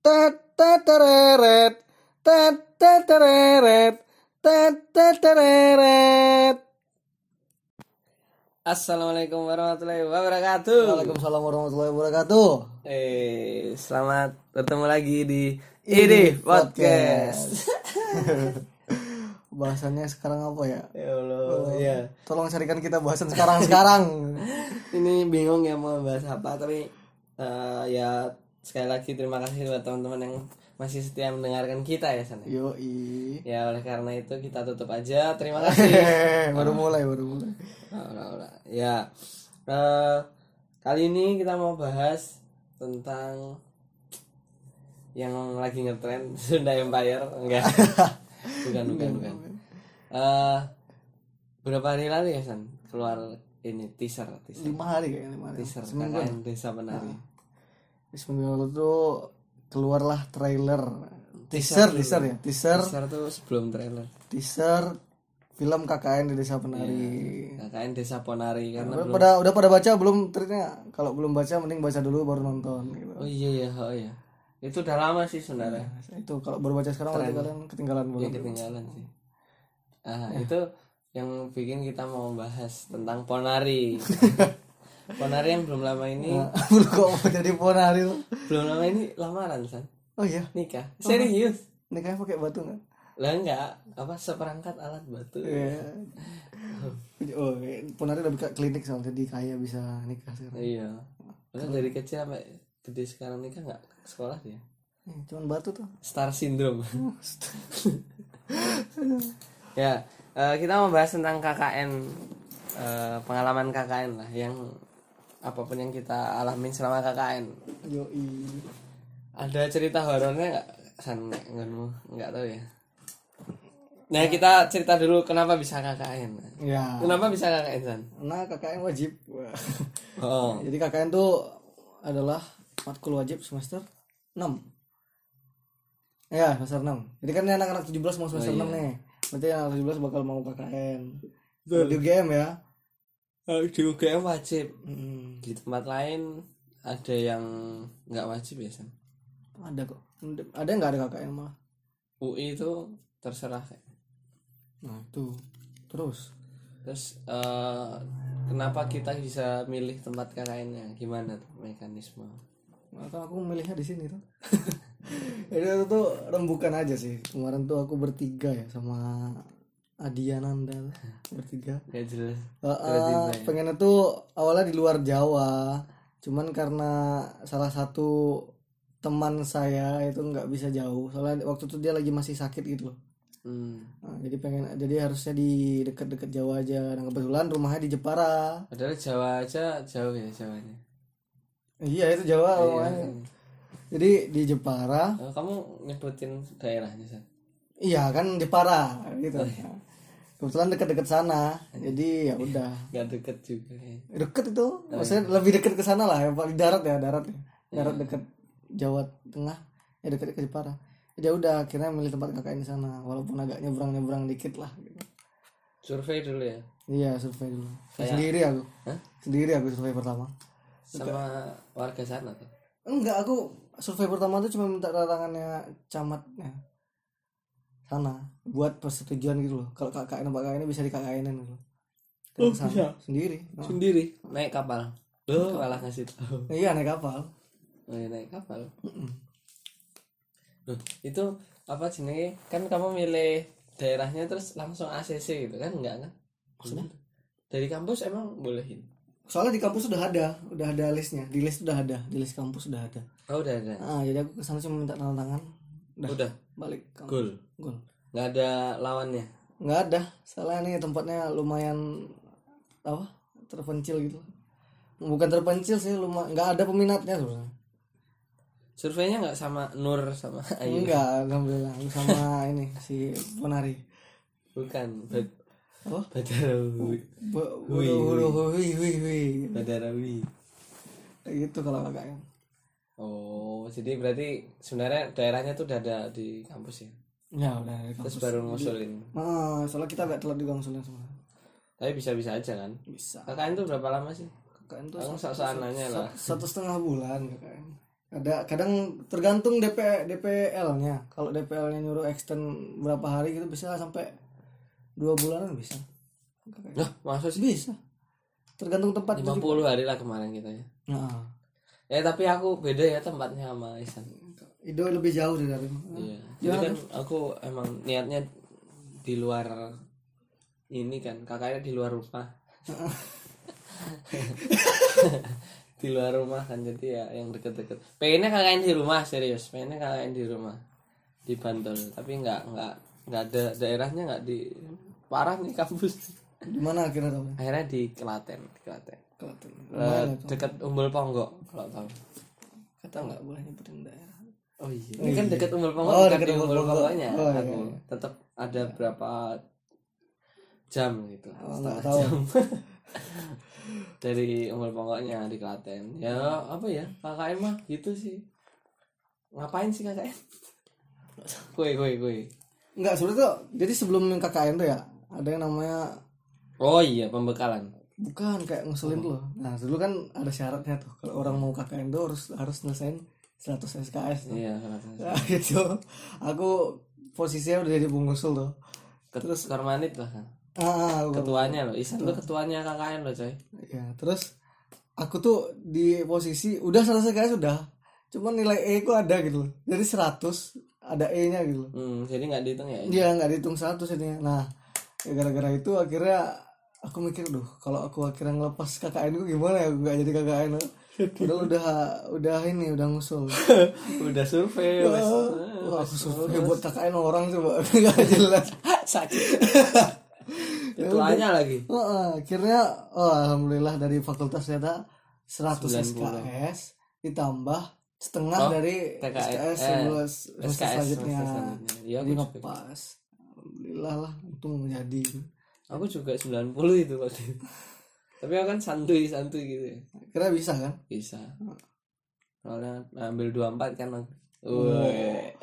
Tetetereret. Tetetereret. Tetetereret. Assalamualaikum warahmatullahi wabarakatuh. Waalaikumsalam warahmatullahi wabarakatuh. Eh, selamat bertemu lagi di ini podcast. Bahasannya sekarang apa ya? ya Allah, ya. Tolong carikan kita bahasan sekarang-sekarang. Ini bingung ya mau bahas apa, tapi eh, ya sekali lagi terima kasih buat teman-teman yang masih setia mendengarkan kita ya sana. Yo Ya oleh karena itu kita tutup aja. Terima kasih. baru mulai baru mulai. Ora, ora. Ya uh, kali ini kita mau bahas tentang yang lagi ngetren Sunda Empire enggak bukan bukan bukan uh, berapa hari lalu ya San keluar ini teaser teaser lima hari kayaknya lima hari teaser Seminggu. Desa Penari nah 2019 tuh keluarlah trailer teaser teaser, ya teaser teaser sebelum trailer teaser film KKN di Desa Penari. Ya, KKN Desa Penari kan udah belum... pada udah pada baca belum ternyata kalau belum baca mending baca dulu baru nonton gitu. Oh iya iya oh iya. Itu udah lama sih sebenarnya. Ya, itu kalau baru baca sekarang ketinggalan iya, banget. Ketinggalan sih. Ah, ya. itu yang bikin kita mau bahas tentang Ponari. Ponari yang belum lama ini, Belum kok mau jadi ponari lu. belum lama ini lamaran san, Oh iya, nikah. Serius? nikahnya pakai batu nggak? Lah enggak, apa seperangkat alat batu. Iya. Oh, ponari udah buka klinik soalnya jadi kaya bisa nikah sekarang. Iya. Padahal dari kecil sampai gede sekarang nikah enggak ke sekolah dia. Eh, Cuman batu tuh. Star syndrome. ya, eh, kita mau bahas tentang KKN eh, pengalaman KKN lah yang apa pun yang kita alamin selama KKN. Yoi. Ada cerita horornya nggak? San nggak nggak nggak tahu ya. Nah kita cerita dulu kenapa bisa KKN. Ya. Kenapa bisa KKN San? Nah, KKN wajib. Wah. Oh, Jadi KKN tuh adalah matkul wajib semester 6. Ya, semester 6. Jadi kan ini anak-anak 17 mau semester 6 nih. Berarti anak 17 bakal mau KKN. Di UGM ya. Di UGM wajib. Hmm, Di tempat lain ada yang nggak wajib ya San? ada kok. Ada yang nggak ada KKN malah. UI itu terserah kayak. Nah, itu. Terus Terus eh, kenapa kita bisa milih tempat KKN-nya? Gimana tuh mekanisme? Kan aku milihnya di sini tuh. Itu tuh rembukan aja sih. Kemarin tuh aku bertiga ya sama Adiananda bertiga. Gak jelas. Uh, uh, pengennya tuh awalnya di luar Jawa, cuman karena salah satu teman saya itu nggak bisa jauh, soalnya waktu itu dia lagi masih sakit gitu loh. Hmm. Nah, jadi pengen, jadi harusnya di deket-deket Jawa aja. Dan kebetulan rumahnya di Jepara. Padahal Jawa aja jauh ya Jawanya. Iya itu Jawa rumahnya. Jadi di Jepara, Oh, kamu nyebutin daerahnya San? iya kan Jepara gitu. Nah, Kebetulan deket-deket sana, jadi ya udah Gak deket juga ya. deket itu maksudnya lebih deket ke sana lah yang paling darat ya darat ya darat deket Jawa Tengah ya deket ke Jepara ya udah akhirnya milih tempat KKN di sana walaupun agak nyebrang nyebrang dikit lah gitu. Survei dulu ya. iya survei dulu sendiri aku Hah? sendiri aku survei pertama Sama warga sana tuh. enggak aku survei pertama tuh cuma minta tangannya camatnya sana buat persetujuan gitu loh kalau KKN tempat KKN bisa di KKN gitu oh, bisa sendiri Nah, Sendiri naik kapal. Loh, malah ngasih tahu. iya naik kapal Oh, iya, naik kapal. Loh, itu apa jenenge? Kan kamu milih daerahnya terus langsung ACC gitu kan enggak kan? Maksudnya dari kampus emang bolehin. soalnya di kampus sudah ada udah ada listnya di list sudah ada di list kampus sudah ada Oh, udah ada. ah jadi aku ke sana cuma minta tanda tangan udah Udah. Balik kampus Gol. gol Nggak ada lawannya. nggak ada soalnya ini tempatnya lumayan apa terpencil gitu bukan terpencil sih lumayan nggak ada peminatnya sebenarnya Surveinya nggak sama Nur sama Ayu. enggak alhamdulillah sama ini si Ponari Bukan. Bad apa Badarawi. Hui. Badarawi. Kayak gitu kalau KKN Oh, jadi berarti sebenarnya daerahnya tuh udah ada di kampus ya. ya udah dari kampus Terus baru ngusulin. ah, soalnya kita agak telat juga ngusulnya semua Tapi bisa-bisa aja kan. bisa KKN tuh berapa lama sih? KKN tuh Kamu satu, sok-sokan nanya lah. satu setengah bulan KKN ada kadang tergantung DP DPL-nya kalau DPL-nya nyuruh extend berapa hari gitu bisa sampai dua bulanan bisa Lah, masa sih bisa tergantung tempat 50 hari lah kemarin kita ya. nah Ya tapi aku beda ya tempatnya sama Isan. Ido lebih jauh dari Iya. Jadi kan aku emang niatnya di luar ini kan kakaknya di luar rumah. di luar rumah kan jadi ya yang deket-deket. Pengennya kakaknya di rumah serius. Pengennya kakaknya di rumah di Bantul. Tapi nggak nggak nggak ada daerahnya nggak di parah nih kampus. di mana akhirnya kamu Akhirnya di Klaten, di Klaten. Klaten Eh, dekat Umbul Ponggok kalau tahu. kata nggak boleh nyebutin daerah Oh iya. Ini kan dekat Umbul Ponggok, Oh, dekat Umbul Umbul Ponggok. Ponggoknya. Oh, iya, aku iya. tetap ada berapa jam gitu. Oh, setengah tahu. jam. Dari Umbul Ponggoknya di Klaten. Ya apa ya? KKN mah gitu sih. Ngapain sih KKN? Kue kue kue. nggak sebenarnya tuh jadi sebelum KKN tuh ya ada yang namanya Oh iya pembekalan. Bukan kayak ngusulin tuh loh. nah dulu kan ada syaratnya tuh kalau orang mau KKN tuh harus harus nyelesain 100 SKS tuh. Iya kenapa? Nah, gitu aku posisinya udah jadi pengusul tuh Terus Kormanit lah kan. ah aku- Ketuanya loh. Isan tuh ketuanya KKN loh coy. ya terus aku tuh di posisi udah selesai guys sudah cuman nilai E ku ada gitu loh jadi 100 ada E nya gitu loh Hmm, jadi nggak dihitung ya? dia nggak dihitung 100 ini nah ya gara-gara itu akhirnya aku mikir duh kalau aku akhirnya ngelepas KKN ku gimana ya? Aku nggak jadi KKN udah udah udah ini udah ngusul. Udah survei. wes. Wah, aku survei. buat KKN orang coba nggak jelas. Sakit. Ketuanya lagi? Heeh, akhirnya oh, alhamdulillah dari fakultas ternyata 100 SKS ditambah setengah Oh, dari TKS, SKS eh, SKS selanjutnya. Iya, jadi ngepas. Alhamdulillah lah untung menjadi aku juga 90 itu waktu itu. Tapi aku kan santuy santuy gitu ya. Kira bisa kan? Bisa. Soalnya ambil 24 kan aku Woi,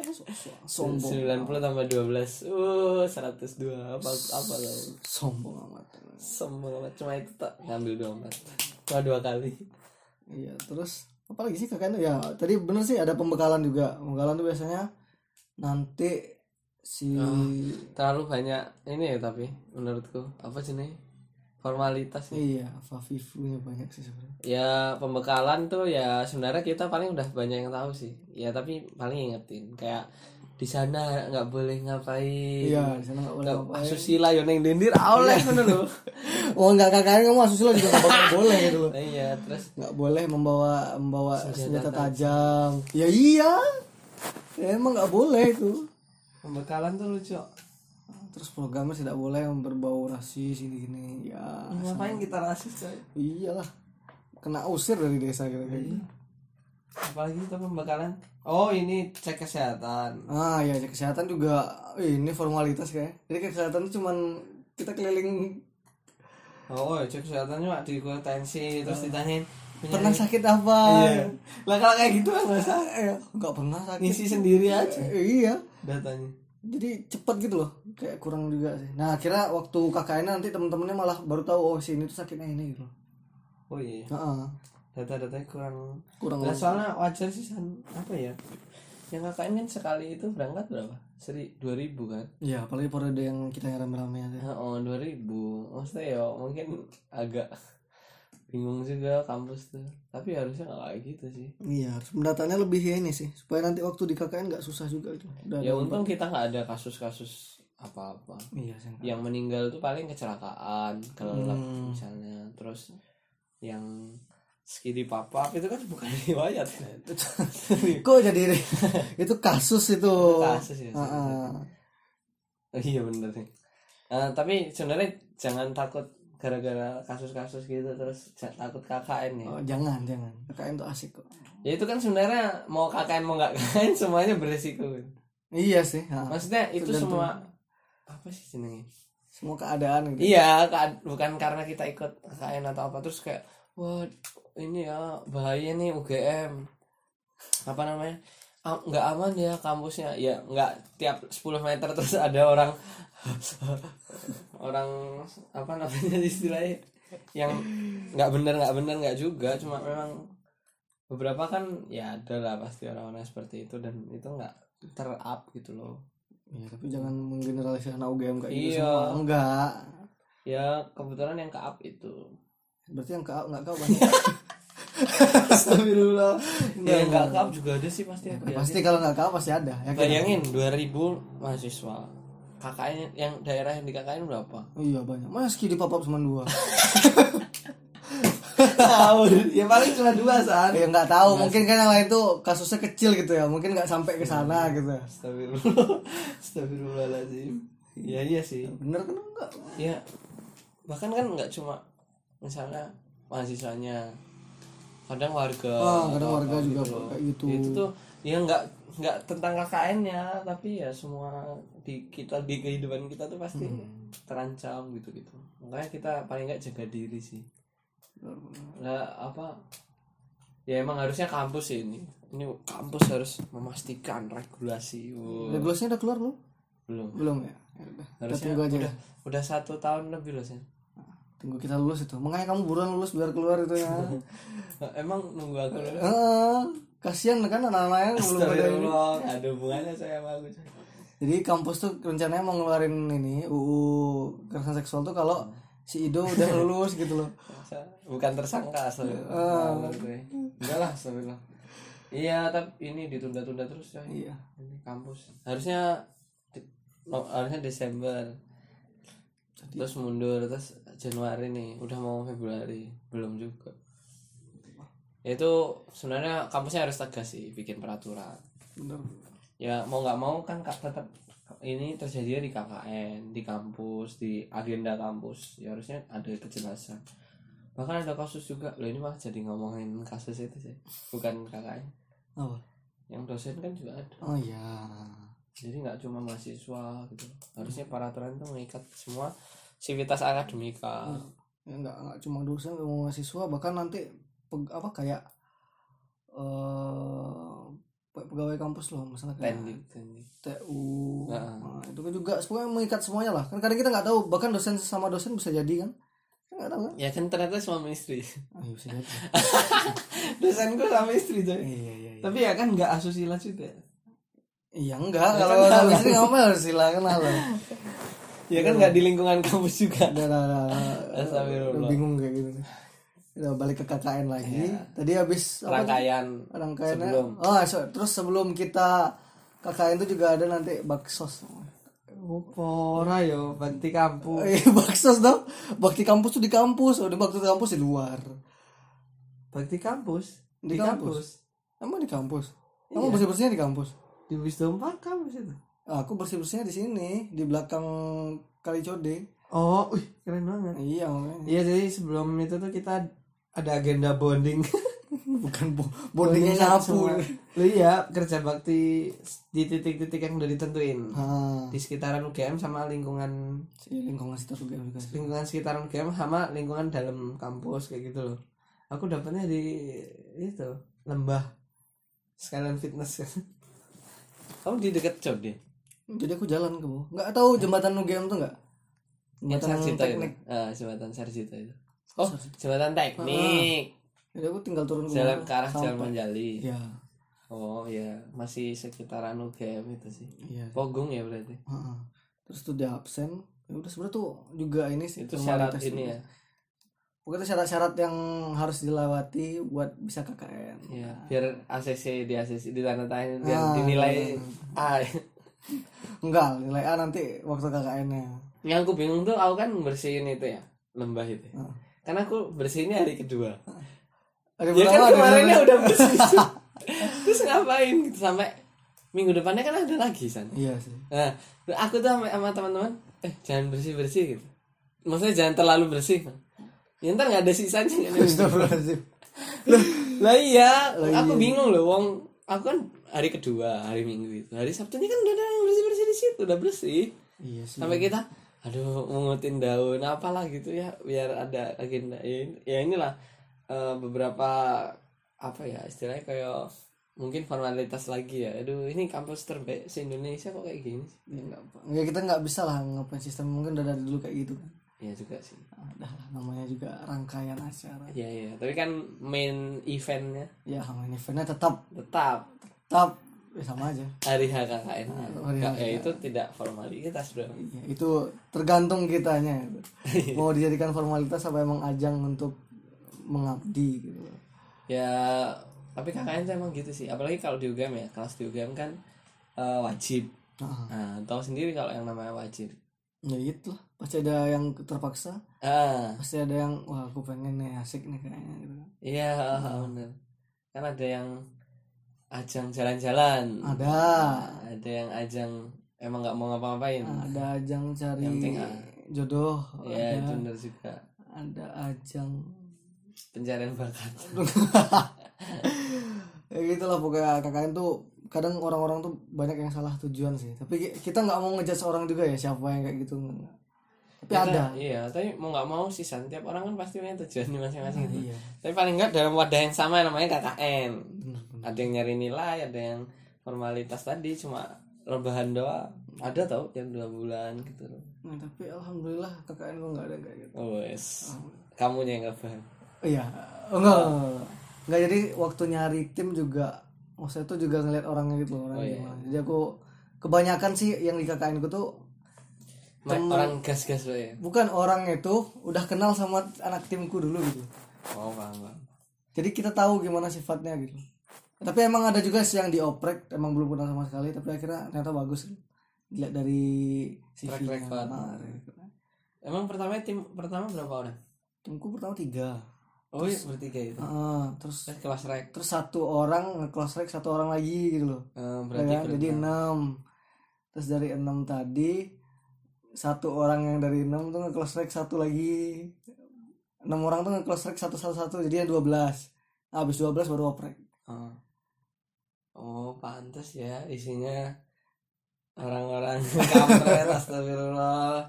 sombong. 90 tambah 12 Uh, 102 apa apa tau? Sombong amat. Sombong banget cuma itu tak ngambil 24 Cuma dua kali. Iya terus apa lagi sih KKN ya tadi bener sih ada pembekalan juga. Pembekalan tuh biasanya nanti si Terlalu banyak ini ya tapi menurutku. Apa sih nih Formalitas nih. Iya Fafifu-nya banyak sih sebenarnya. Ya pembekalan tuh ya sebenarnya kita paling udah banyak yang tahu sih. Ya tapi paling ingetin kayak di sana nggak boleh ngapain. Iya di sana nggak boleh ngapain. asusila yo neng dendir oleh ngono lho. Oh nggak KKN kamu asusila juga nggak boleh gitu loh. Iya terus nggak boleh membawa membawa senjata, tajam. ya iya ya, emang nggak boleh itu pembekalan tuh lucu. Terus programnya tidak boleh berbau rasis ini gini ya ngapain kita rasis coy? Iyalah. Kena usir dari desa gitu kayak gitu. apalagi kita pembekalan. Oh ini cek kesehatan. Ah ya cek kesehatan juga ini formalitas kayak. Jadi kesehatan itu cuman kita keliling. Oh cek kesehatannya Pak, di tensi terus ditanyain pernah sakit apa? Iya. Lah kalau kayak gitu kan nggak usah Eh, nggak pernah sakit. Ngisi sendiri aja. Iya datanya. Jadi cepet gitu loh kayak kurang juga sih. Nah akhirnya waktu KKN nanti temen-temennya malah baru tahu oh sini tuh sakitnya ini gitu oh iya. Heeh. data-datanya kurang. Kurang Nah, soalnya wajar sih San. apa ya? Yang KKN kan sekali itu berangkat berapa? Seri dua ribu kan? Iya, apalagi periode yang kita yang rame-rame aja. Nah, oh dua ribu. Maksudnya ya mungkin agak bingung juga kampus tuh tapi harusnya nggak kayak gitu sih Iya, harus pendatanya lebih ya ini sih, supaya nanti waktu di KKN nggak susah juga itu. Udah ya untung kita nggak ada kasus-kasus apa-apa Iya sih. yang meninggal tuh paling kecelakaan kelelap Hmm. misalnya terus yang skidi papap itu kan bukan riwayat Kok jadi itu kasus itu. kasus ya Heeh. Oh, iya bener nih Eh, tapi sebenarnya jangan takut gara-gara kasus-kasus gitu terus takut KKN ya Oh, jangan, jangan. KKN tuh asik kok. ya itu kan sebenarnya mau KKN mau nggak KKN semuanya beresiko Iya sih. ha. maksudnya itu Tergantung. semua apa sih jenenge Semua keadaan gitu. iya ka- bukan karena kita ikut KKN atau apa terus kayak wah ini ya bahaya nih UGM apa namanya Ah, nggak aman ya kampusnya ya nggak tiap 10 meter terus ada orang orang apa namanya istilahnya yang nggak bener nggak bener nggak juga cuma memang beberapa kan ya ada lah pasti orang-orang seperti itu dan itu nggak terup gitu loh Iya, tapi jangan menggeneralisasikan UGM kayak gitu Iya. semua. Enggak. ya kebetulan yang ke up itu Berarti yang kau enggak kau banyak. Astagfirullah ya nggak enggak. ke up juga ada sih pasti aku pasti kalau enggak kau pasti ada. Ya, bayangin 2000 mahasiswa KKN yang daerah yang di KKN berapa Iya banyak. Meski di pop-up cuma dua. tahu ya paling cuma dua saat ya enggak tahu, mungkin kan yang lain tuh kasusnya kecil gitu ya. Mungkin enggak sampai ke sana gitu. Astagfirullah Astagfirullahaladzim ya iya sih Bener kan enggak? ya bahkan kan nggak cuma misalnya mahasiswanya kadang warga Ah, kadang warga apa juga loh. kayak gitu. itu tuh ya nggak nggak tentang KKN nya tapi ya semua di kita di kehidupan kita tuh pasti Hmm. terancam gitu gitu makanya kita paling nggak jaga diri sih lah apa ya emang harusnya kampus sih ini ini kampus harus memastikan regulasi Wow. Regulasinya udah keluar belum? belum Belum ya. Ya udah. Harusnya tunggu aja. udah udah satu tahun lebih loh sih Tunggu kita lulus itu. Makanya kamu buruan lulus biar keluar itu ya. emang nunggu aku dulu Heeh. kasihan kan anak-anak yang belum ada ini. Ada hubungannya saya sama aku. Jadi kampus tuh rencananya mau ngeluarin ini UU kekerasan seksual tuh kalau si Ido udah lulus gitu loh. Bukan tersangka asal. Enggak lah, astagfirullah. Iya, tapi ini ditunda-tunda terus coy. Iya. Ini kampus. Harusnya harusnya Desember. Terus mundur terus Januari nih, udah mau Februari, belum juga. Itu sebenarnya kampusnya harus tegas sih bikin peraturan. Bener. ya mau nggak mau kan tetap ini terjadi di KKN di kampus di agenda kampus ya harusnya ada kejelasan bahkan ada kasus juga loh ini mah jadi ngomongin kasus itu sih bukan KKN Apa? yang dosen kan juga ada Oh iya. jadi nggak cuma mahasiswa gitu harusnya peraturan itu mengikat semua sivitas akademika. Ya enggak enggak cuma dosen mau mahasiswa bahkan nanti peg- apa kayak eh pe- pegawai kampus loh misalnya kayak tendik tendik TU Heeh. nah, itu kan juga semuanya mengikat semuanya lah. Kan kadang kita nggak tahu bahkan dosen sama dosen bisa jadi kan? Nggak tahu kan? Ya kan ternyata suami istri. Ah, iya bisa jadi. Dosenku sama istri coy. Iya iya iya. Tapi ya kan nggak asusila juga. Iya enggak. Ya kalau kan sama salah. istri ngapain harus silakan apa ya kan nggak di lingkungan kampus juga udah, udah, Astagfirullah. udah bingung kayak gitu udah balik ke KKN lagi tadi habis apa tuh? rangkaian sebelum. oh so- terus sebelum kita KKN itu juga ada nanti baksos Opora yo bakti kampus. Eh, baksos dong bakti kampus tuh di kampus udah bakti kampus di luar Bakti kampus Di kampus? emang di kampus Iya. emang bersih bersihnya di kampus Di Wisdom Park kampus itu. Aku bersih bersihnya di sini di belakang kali code Oh, wih, keren banget. iya makanya Iya, jadi sebelum itu tuh kita ada agenda bonding. bukan bo bondingnya nyapu Lu iya, kerja bakti di titik-titik yang udah ditentuin. ah Di sekitaran UGM sama lingkungan si lingkungan situ juga juga sih. lingkungan sekitaran UGM sama lingkungan dalam kampus kayak gitu loh. Aku dapetnya di itu lembah sekalian fitness. Kamu di dekat Code? Jadi aku jalan ke bawah nggak tahu jembatan UGM tuh nggak jembatan Sarjito teknik itu. Ah, jembatan Sarjito itu. Oh, jembatan teknik. jadi aku tinggal turun ke Jalan ke arah Jalan Manjali. ya Oh iya, masih sekitaran UGM itu sih. iya Pogung ya berarti. Heeh. terus tuh dia absen ya udah sebenarnya tuh juga ini sih Itu syarat ini juga. ya. pokoknya syarat-syarat yang harus dilewati buat bisa KKN Iya, biar ACC di ACC di tanah tangan biar Ah, dinilai A. enggak nilai A nanti waktu KKN nya Yang aku bingung tuh aku kan bersihin itu ya, lembah itu. Ah. Karena aku bersihinnya hari kedua. ada Ya kan kemarinnya udah bersih. Terus ngapain gitu sampai minggu depannya kan ada lagi san. iya sih Nah, aku tuh sama, sama teman-teman, eh jangan bersih bersih gitu. Maksudnya jangan terlalu bersih. Ya ntar nggak ada sisanya. kan. Lah iya, aku iya. bingung loh, wong aku kan hari kedua, hari minggu itu, hari Sabtunya kan udah ada yang bersih bersih di situ, udah bersih. iya sih Sampai kita, aduh mengutin daun apalah gitu ya, biar ada agenda. Ya, ya inilah eh, beberapa apa ya istilahnya kayak mungkin formalitas lagi ya. Aduh ini kampus terbaik se Indonesia kok kayak gini. sih? ya, ya kita nggak bisa lah ngapain sistem mungkin udah dari dulu kayak gitu kan Iya juga sih. ada lah, namanya juga rangkaian acara Iya iya. Tapi kan main eventnya ya main eventnya tetap tetap tetap ya sama aja hari HKKN. Hari Nggak, ya itu tidak formalitas bro. Iya, itu tergantung kitanya mau dijadikan formalitas apa emang ajang untuk mengabdi gitu Ya tapi KKN tuh emang gitu sih. Apalagi kalau di UGM ya kelas di UGM kan eh, wajib. nah, Nah tahu sendiri kalau yang namanya wajib. Ya itu lah pasti ada yang terpaksa Ah pasti ada yang wah aku pengen nih asik nih kayaknya gitu iya benar. Kan ada yang ajang jalan-jalan. ada Ada yang ajang emang nggak mau ngapa-ngapain. ada ajang cari Yang penting, ah. jodoh Iya itu ada, benar juga. ada ajang Pencarian bakat. ya gitulah pokoknya KKN tuh kadang orang-orang tuh banyak yang salah tujuan sih tapi ki- kita nggak mau ngejudge orang juga ya siapa yang kayak gitu tapi Kita- ada Iya, tapi mau nggak mau sih tiap orang kan pasti punya tujuannya masing-masing gitu. iya Tapi paling nggak dalam wadah yang sama namanya KKN. Ada yang nyari nilai, ada yang formalitas tadi cuma rebahan doang. Ada tau yang dua bulan gitu loh. Nah, tapi alhamdulillah KKN gue nggak ada kayak gitu Oh, wes. Kamunya yang rebahan. iya oh, enggak. Enggak, jadi waktu nyari tim juga maksudnya tuh juga ngeliat orangnya gitu loh orangnya Oh, iya. gimana. jadi aku kebanyakan sih yang di KKN ku tuh Ma- Orang gas-gas loh ya. bukan orang itu udah kenal sama anak timku dulu gitu Oh, paham, paham. jadi kita tahu gimana sifatnya gitu tapi emang ada juga sih yang dioprek emang belum pernah sama sekali tapi akhirnya ternyata bagus dilihat dari Track record. Nah, record. Emang pertama tim pertama berapa orang? timku pertama tiga Oh, iya, bertiga itu. Ah, terus Terus kelas rek. terus satu orang nge-close rank satu orang lagi gitu loh Eh, Ya berarti kan? jadi enam terus dari enam tadi satu orang yang dari enam tuh nge-close rank satu lagi enam orang tuh nge-close rank satu satu satu jadi dua belas habis dua belas baru oprek Oh. Oh, pantas ya isinya orang-orang kampret astagfirullah.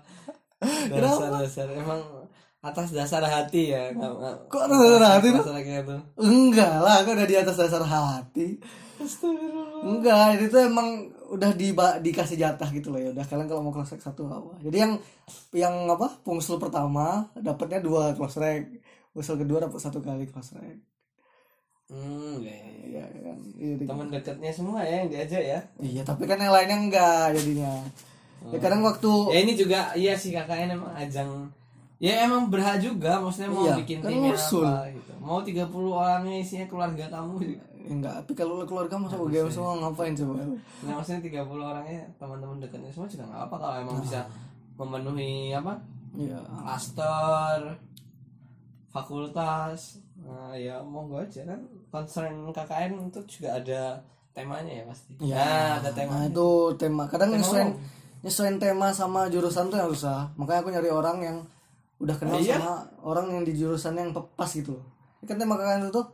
Dasar-dasar emang atas dasar hati ya. Nggak, Kok atas dasar hati, itu. enggak lah kan udah di atas dasar hati? Enggak itu tuh emang udah di dikasih jatah gitu loh ya. Udah kalian kalau mau rank satu apa jadi yang yang apa pungsul pertama dapatnya dua close rank pungsul kedua dapat satu kali close rank Hmm, ya, ya, ya. iya kan? Iya, di- Teman dekatnya semua ya yang diajak ya. iya tapi kan yang lainnya enggak jadinya. Ya kadang waktu Ya ini juga iya sih kakaknya emang ajang Ya emang berhak juga maksudnya mau Iya, bikin kan timnya apa gitu. Mau 30 orangnya isinya keluarga kamu juga. ya enggak tapi kalau keluarga masa UGM semua ngapain coba? Nah maksudnya 30 orangnya teman-teman dekatnya semua juga nggak apa kalau emang bisa memenuhi apa iya. klaster fakultas. Nah ya monggo aja kan. Concern KKN itu juga ada temanya ya pasti. Iya. nah ada nah temanya itu tema. Kadang Tema nyesuaiin umum. nyesuaiin tema sama jurusan tuh yang susah. Makanya aku nyari orang yang udah kenal Iya. sama orang yang di jurusan yang pas gitu. Kan tema kalian itu tuh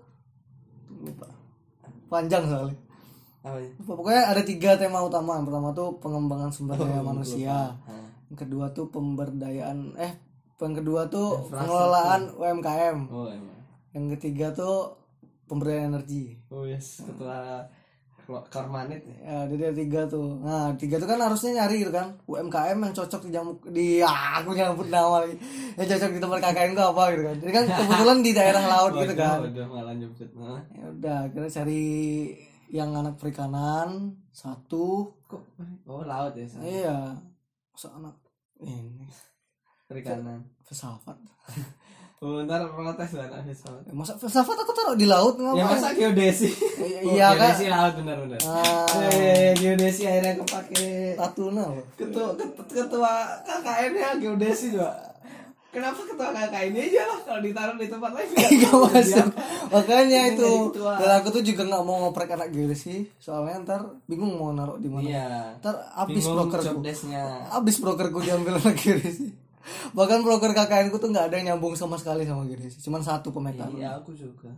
lupa. panjang soalnya. Apa ya? Pokoknya ada tiga tema utama. Yang pertama tuh pengembangan sumber daya Oh, manusia. Yang kedua tuh pemberdayaan eh yang kedua tuh Infrastruktur. pengelolaan UMKM oh emang yang ketiga tuh pemberdayaan energi. Oh yes. Ketua Kormanit ya ya jadi ada tiga tuh. Nah tiga tuh kan harusnya nyari gitu kan. UMKM yang cocok di jamu di ah, aku nyambut nama lagi. Yang cocok di tempat KKN itu apa gitu kan. Jadi kan kebetulan di daerah laut gitu kan. waduh malah nyebut nah. ya udah kita cari yang anak perikanan satu. Kok? Oh laut ya San? iya. Masa anak ini? Perikanan. Filsafat oh, ntar protes lah anak filsafat Ya, masa filsafat aku taruh di laut ya ngapain masa geodesi? Iya, Oh, iya, kan? geodesi laut benar benar. Ah. eh geodesi akhirnya kepake Tatuna loh ketua ketua, ketua KKN nya geodesi juga kenapa ketua KKN ini aja lah kalau ditaruh di tempat lain? Gak masuk. makanya itu dan aku tuh juga nggak mau ngoprek anak geodesi. Soalnya ntar bingung mau naruh di mana. Iya. Ntar abis brokerku. abis brokerku diambil anak geodesi bahkan broker KKN ku tuh nggak ada yang nyambung sama sekali sama geodesi cuman satu pemetaan. Iya aku juga.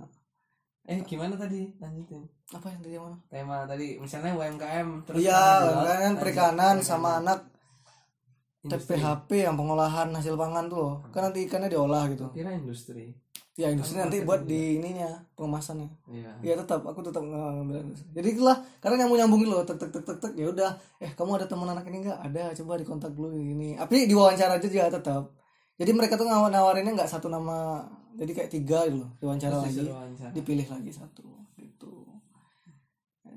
Eh gimana tadi? Lanjutin. Apa yang tadi mana? Tema tadi misalnya UMKM terus iya kan lanjut perikanan perikanan. sama anak. Industri. TPHP yang pengolahan hasil pangan tuh loh. kan nanti ikannya diolah gitu. Kira industri ya industri nanti buat di ininya pengemasannya. Iya. Ya tetap aku tetap ngambil jadi itulah karena nyambung nyambung loh tek tek tek tek tek ya udah. Eh kamu ada teman anak ini enggak ada coba dikontak dulu ini. Tapi diwawancara aja juga tetap. Jadi mereka tuh ngawar nawarinnya nggak satu nama jadi kayak tiga gitu loh diwawancara Terus lagi. disuruh wawancara. dipilih lagi satu gitu.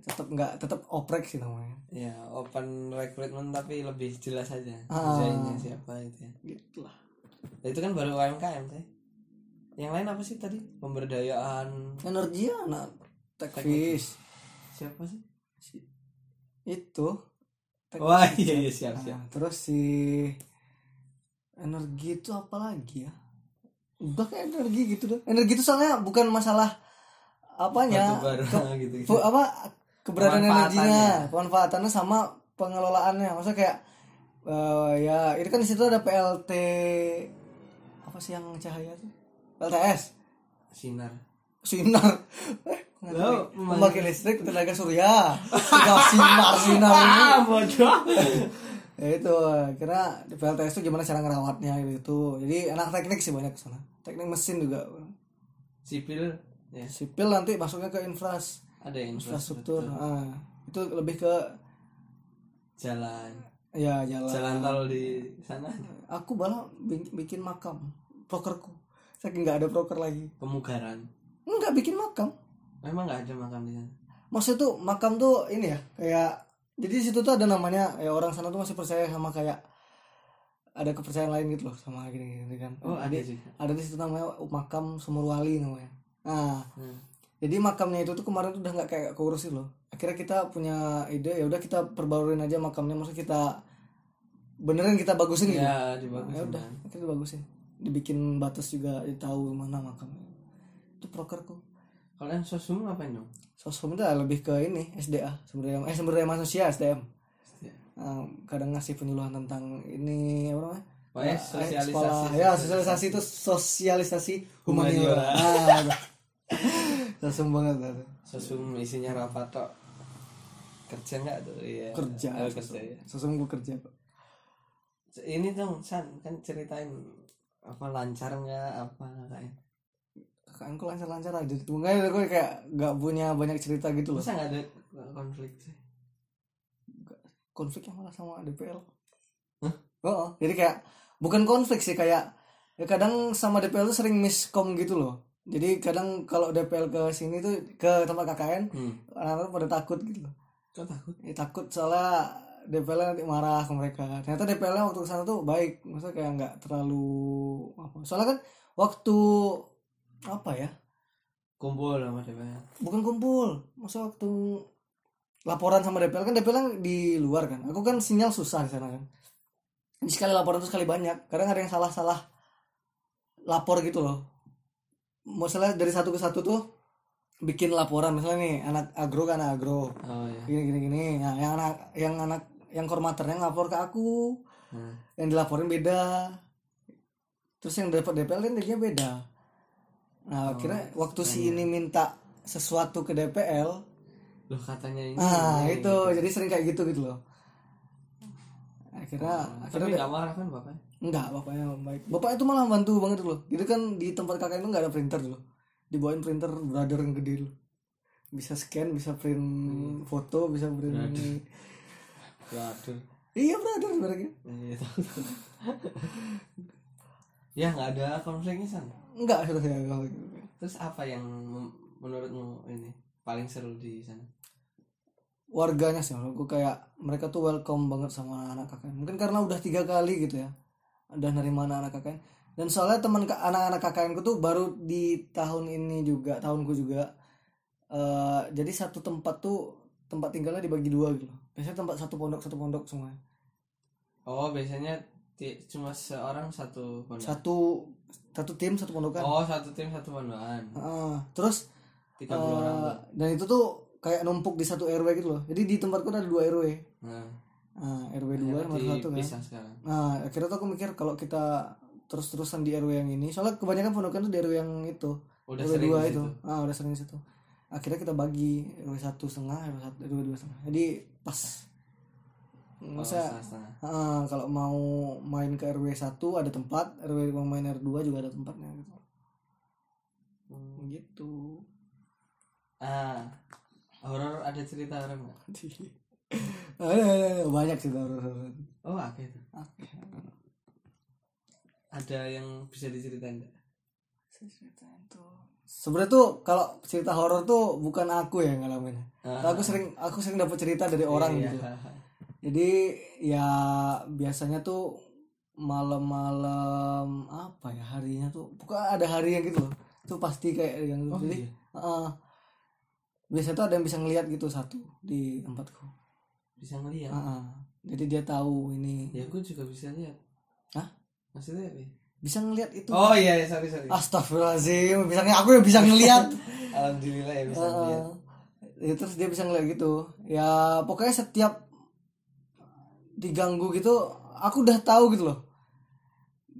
Tetap nggak tetap oprek sih namanya. Ya open recruitment tapi lebih jelas aja Ah. siapa itu ya. Gitu lah Nah, itu kan baru UMKM sih yang lain apa sih tadi? Pemberdayaan. Energi anak. Tekvis siapa sih? Itu. Tekvis. wah iya iya siap siap. Nah, terus si energi itu apa lagi ya? Udah kayak energi gitu deh energi itu soalnya bukan masalah apanya. Batu bara ke- gitu, gitu. apa? Keberadaan energinya pemanfaatannya sama pengelolaannya. Maksudnya kayak eh, ya ini kan di situ ada PLT apa sih yang cahaya tuh PLTS sinar. Sinar. Eh, Loh, pembangkit listrik tenaga surya. Tinggal sinar sinar. Ini ah bodoh. Ya itu kira di PLTS itu gimana cara ngerawatnya gitu. Jadi anak teknik sih banyak ke sana teknik mesin juga. Sipil ya. Sipil nanti masuknya ke infras ada yang infrastruktur. ah, itu lebih ke jalan. Ya jalan, jalan tol di sana. Aku malah bi- bikin makam. Prokerku saking nggak ada proker lagi. Pemugaran. Nggak bikin makam. Memang nggak ada makam di sana. Maksud tuh makam tuh ini ya kayak jadi di situ tuh ada namanya ya orang sana tuh masih percaya sama kayak ada kepercayaan lain gitu loh sama gini gini kan. Oh ada Jadi, juga ada di situ namanya makam sumur wali namanya. Nah Hmm. jadi makamnya itu tuh kemarin tuh udah nggak kayak keurusin loh. Akhirnya kita punya ide ya udah kita perbaruin aja makamnya. Maksud kita beneran kita bagusin gitu. ya Nah, dibagusin ya udah kan. akhirnya dibagusin dibikin batas juga tahu mana makamnya. Itu prokerku kalau yang sosum ngapain dong? Sosum itu lebih ke ini SDA sumber daya eh sumber daya manusia SDM Ya. Nah, kadang ngasih penyuluhan tentang ini apa namanya? Oh ya, Eh, sosialisasi. sekolah. ya sosialisasi. itu sosialisasi Humaniora. humaniora. Ah sosum banget ada. Sosum isinya rapat tok. Kerja nggak tuh iya. Kerja Oh, kerja ya sosum gue kerja kok ini dong san kan ceritain apa lancar nggak? Apa kayak kakakku lancar-lancar aja makanya gue kayak nggak punya banyak cerita gitu loh. Masa nggak ada konflik sih? Konflik yang malah sama DPL Hah? oh jadi kayak bukan konflik sih kayak ya kadang sama DPL tuh sering miskom gitu loh. Jadi kadang kalau DPL ke sini tuh ke tempat KKN hmm. anak-anak pada takut gitu loh. Kok takut? Ya, takut soalnya DPL nanti marah ke mereka. Ternyata DPL waktu ke sana tuh baik. Maksudnya kayak nggak terlalu apa. Soalnya kan waktu apa ya? Kumpul sama DPR bukan kumpul. Masa waktu laporan sama DPL kan DPL kan di luar kan. Aku kan sinyal susah di sana kan. Jadi sekali laporan tuh sekali banyak. Kadang ada yang salah-salah lapor gitu loh. Masalah dari satu ke satu tuh bikin laporan. Misalnya nih anak agro kan anak agro. Oh ya gini gini gini. Nah, yang anak yang anak yang koordinatornya ngapor ke aku. Nah. yang dilaporin beda. Terus yang dapat DPL kan jadinya beda. Nah akhirnya waktu si ini minta sesuatu ke DPL loh katanya ini. Nah ini, itu. jadi sering kayak gitu gitu loh. Akhirnya tapi akhirnya nggak marah kan bapak enggak bapaknya baik. Bapaknya itu malah bantu banget dulu jadi kan di tempat kakak itu nggak ada printer dulu dibawain printer brother yang gede dulu bisa scan bisa print foto bisa print waduh. Iya brother sebenarnya. Iya, tahu. ya nggak ada konfliknya san? Enggak sudah saya kalau gitu. terus apa yang menurutmu ini paling seru di sana? Warganya sih menurutku kayak mereka tuh welcome banget sama anak kakak mungkin karena udah tiga kali gitu ya udah nerima anak kakak dan soalnya teman ka- anak-anak kakakku tuh baru di tahun ini juga tahunku juga. Eh jadi satu tempat tuh tempat tinggalnya dibagi dua gitu. Biasanya tempat satu pondok satu pondok semua. Oh biasanya cuma seorang satu pondok. Satu satu tim satu pondokan oh satu tim satu pondokan. Heeh. terus 30 orang. eh, dan itu tuh kayak numpuk di satu rw gitu loh. Jadi di tempatku ada dua rw nah. Nah, rw dua nomor satu kan? sekarang. Nah, akhirnya tuh aku mikir kalau kita terus-terusan di RW yang ini, soalnya kebanyakan pondokan tuh di RW yang itu, udah RW dua itu. Ah, udah sering di situ. Akhirnya kita bagi RW satu setengah, RW satu, RW dua setengah. Jadi pas. Oh, Masa setengah-setengah. ah, kalau mau main ke RW satu ada tempat, RW mau main RW 2 juga ada tempatnya gitu. Hmm. Gitu. ah horor ada cerita orang nggak ada, ada, ada. banyak sih horor. oh oke itu ada yang bisa diceritain nggak? Sebenarnya tuh kalau cerita horor tuh bukan aku ya yang ngalamin Ah. aku sering aku sering dapat cerita dari orang Iya. gitu jadi ya biasanya tuh malam-malam apa ya harinya tuh pokoknya ada harinya gitu loh itu pasti kayak yang Oh, jadi iya. heeh. biasanya tuh ada yang bisa ngelihat gitu satu di tempatku bisa ngeliat Heeh. jadi dia tahu ini ya gue juga bisa lihat Hah? maksudnya apa ya? Bisa ngelihat itu. Oh iya iya, sorry sorry. Astagfirullahaladzim. Bisa aku yang bisa ngelihat alhamdulillah ya bisa lihat ya, terus dia bisa ngeliat gitu. Ya pokoknya setiap diganggu gitu aku udah tahu gitu loh.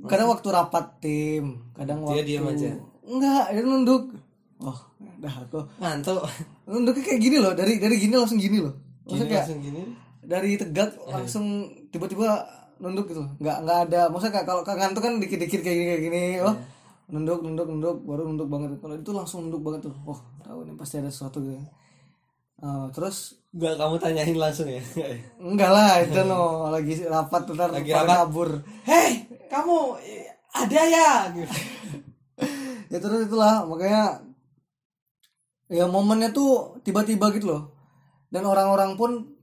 Kadang waktu rapat tim kadang Dia waktu diam aja? enggak dia nunduk. Oh dah aku ngantuk. nunduknya kayak gini loh dari dari gini langsung gini loh. Gini maksudnya kayak langsung gini? dari tegak langsung tiba-tiba nunduk gitu. Nggak nggak ada maksudnya kayak kalau ngantuk kan dikit-dikit kayak gini kayak gini oh nunduk nunduk nunduk baru nunduk banget. Kalau itu langsung nunduk banget tuh. Oh tahu ini pasti ada sesuatu gitu. Eh, terus Gak kamu tanyain langsung ya? Enggak lah itu no lagi rapat ntar Lagi rapat. kabur hei kamu ada ya? Gitu. ya terus itulah makanya ya momennya tuh tiba-tiba gitu loh. Dan orang-orang pun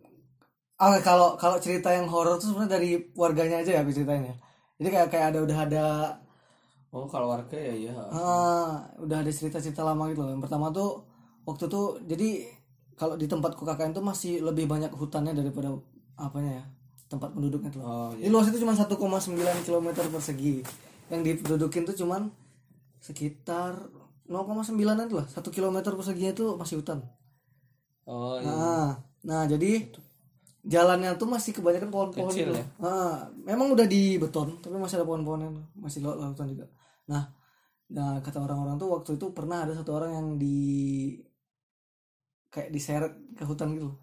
ah kalau kalau cerita yang horor tuh sebenarnya dari warganya aja ya aku ceritain ya jadi kayak kayak ada udah ada oh kalau warga ya iya ah, udah ada cerita-cerita lama gitu loh yang pertama tuh waktu tuh jadi kalau di tempatku KKN tuh masih lebih banyak hutannya daripada apanya ya tempat penduduknya tuh oh Ini luas itu cuma 1,9 km persegi. Yang dipendudukin tuh cuman sekitar 0,9an tuh lah. 1 km perseginya itu masih hutan. oh iya. Nah, nah jadi jalannya tuh masih kebanyakan pohon-pohon Kecil gitu. ya? Ah, memang udah di beton, tapi masih ada pohon-pohonnya, masih laut lautan juga. Nah, nah kata orang-orang tuh waktu itu pernah ada satu orang yang di kayak diseret ke hutan gitu.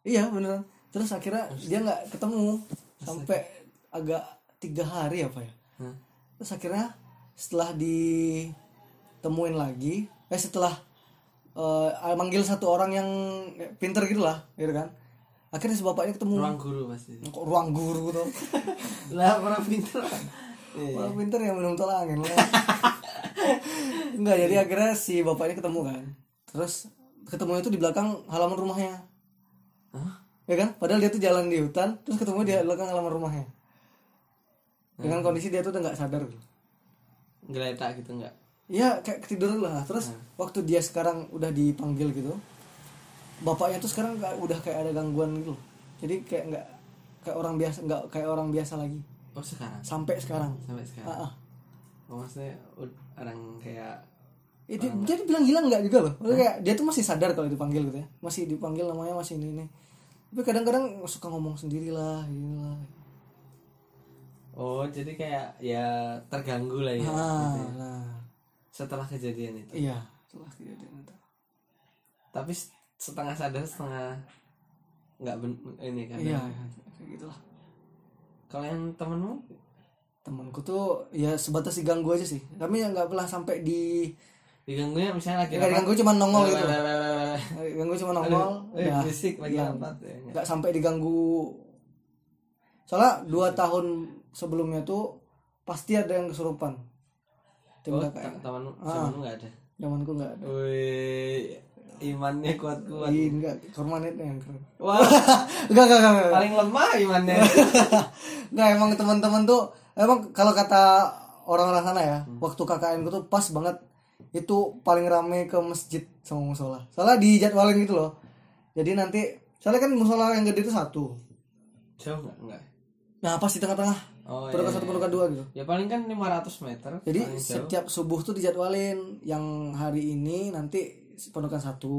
Iya beneran. Terus akhirnya dia nggak ketemu sampai agak tiga hari apa ya. Hah? Terus akhirnya setelah ditemuin lagi, eh setelah eh, manggil satu orang yang pinter gitu lah, gitu kan. Akhirnya si bapaknya ketemu. ruang guru pasti Kok ruang guru tuh. lah orang pinter Iya. Orang pinter yang minum tolak angin lah. Enggak, jadi akhirnya si bapaknya ketemu kan. Terus ketemu itu di belakang halaman rumahnya. Hah? Ya kan? Padahal dia tuh jalan di hutan, terus ketemu di belakang halaman rumahnya. Dengan kondisi dia tuh udah nggak sadar. geletak gitu enggak Iya kayak ketiduran lah. Terus waktu dia sekarang udah dipanggil gitu, bapaknya tuh sekarang kayak- udah kayak ada gangguan gitu. loh. Jadi kayak nggak kayak orang biasa nggak kayak orang biasa lagi oh sekarang sampai sekarang. sampai sekarang Ah, ah. oh, maksudnya ud- orang kayak Ya, dia, dia bilang gila nggak juga loh. Maksudnya kayak dia tuh masih sadar kalau dipanggil gitu ya. Masih dipanggil namanya masih ini ini. Tapi kadang-kadang suka ngomong sendiri lah, gini lah. oh jadi kayak ya terganggu lah ya Ah, gitu ya. nah, setelah kejadian itu iya. Setelah kejadian itu. tapi setengah sadar setengah nggak ben- ini kan Iya, iya, kayak gitulah. kalau yang temenmu Temanku tuh ya sebatas diganggu aja sih. Kami yang nggak pernah sampai di diganggunya misalnya lagi ya, diganggu cuma nongol gitu. Lalalala. Ganggu cuma nongol. Ya. berisik lagi Iya. rapat ya, nggak? nggak sampai diganggu soalnya dua tahun sebelumnya tuh pasti ada yang kesurupan tim oh, ta- temanmu Ah. temanmu nggak ada zamanku nggak ada Wih, imannya kuat kuat Ih, enggak. Kormanetnya yang keren. Wah. Enggak enggak enggak enggak, paling lemah imannya. Enggak, emang teman-teman tuh emang kalau kata orang-orang sana ya Hmm. waktu KKN ku tuh pas banget. Itu paling rame ke masjid sama musola. Soalnya dijadwalin gitu loh. Jadi nanti soalnya kan musola yang gede itu satu. Jauh nggak? Nggak. Nah pas di tengah-tengah. Oh pendukan iya, satu iya. pendukan dua gitu. Ya paling kan 500 meter Jadi setiap subuh tuh dijadwalin. Yang hari ini nanti penukan satu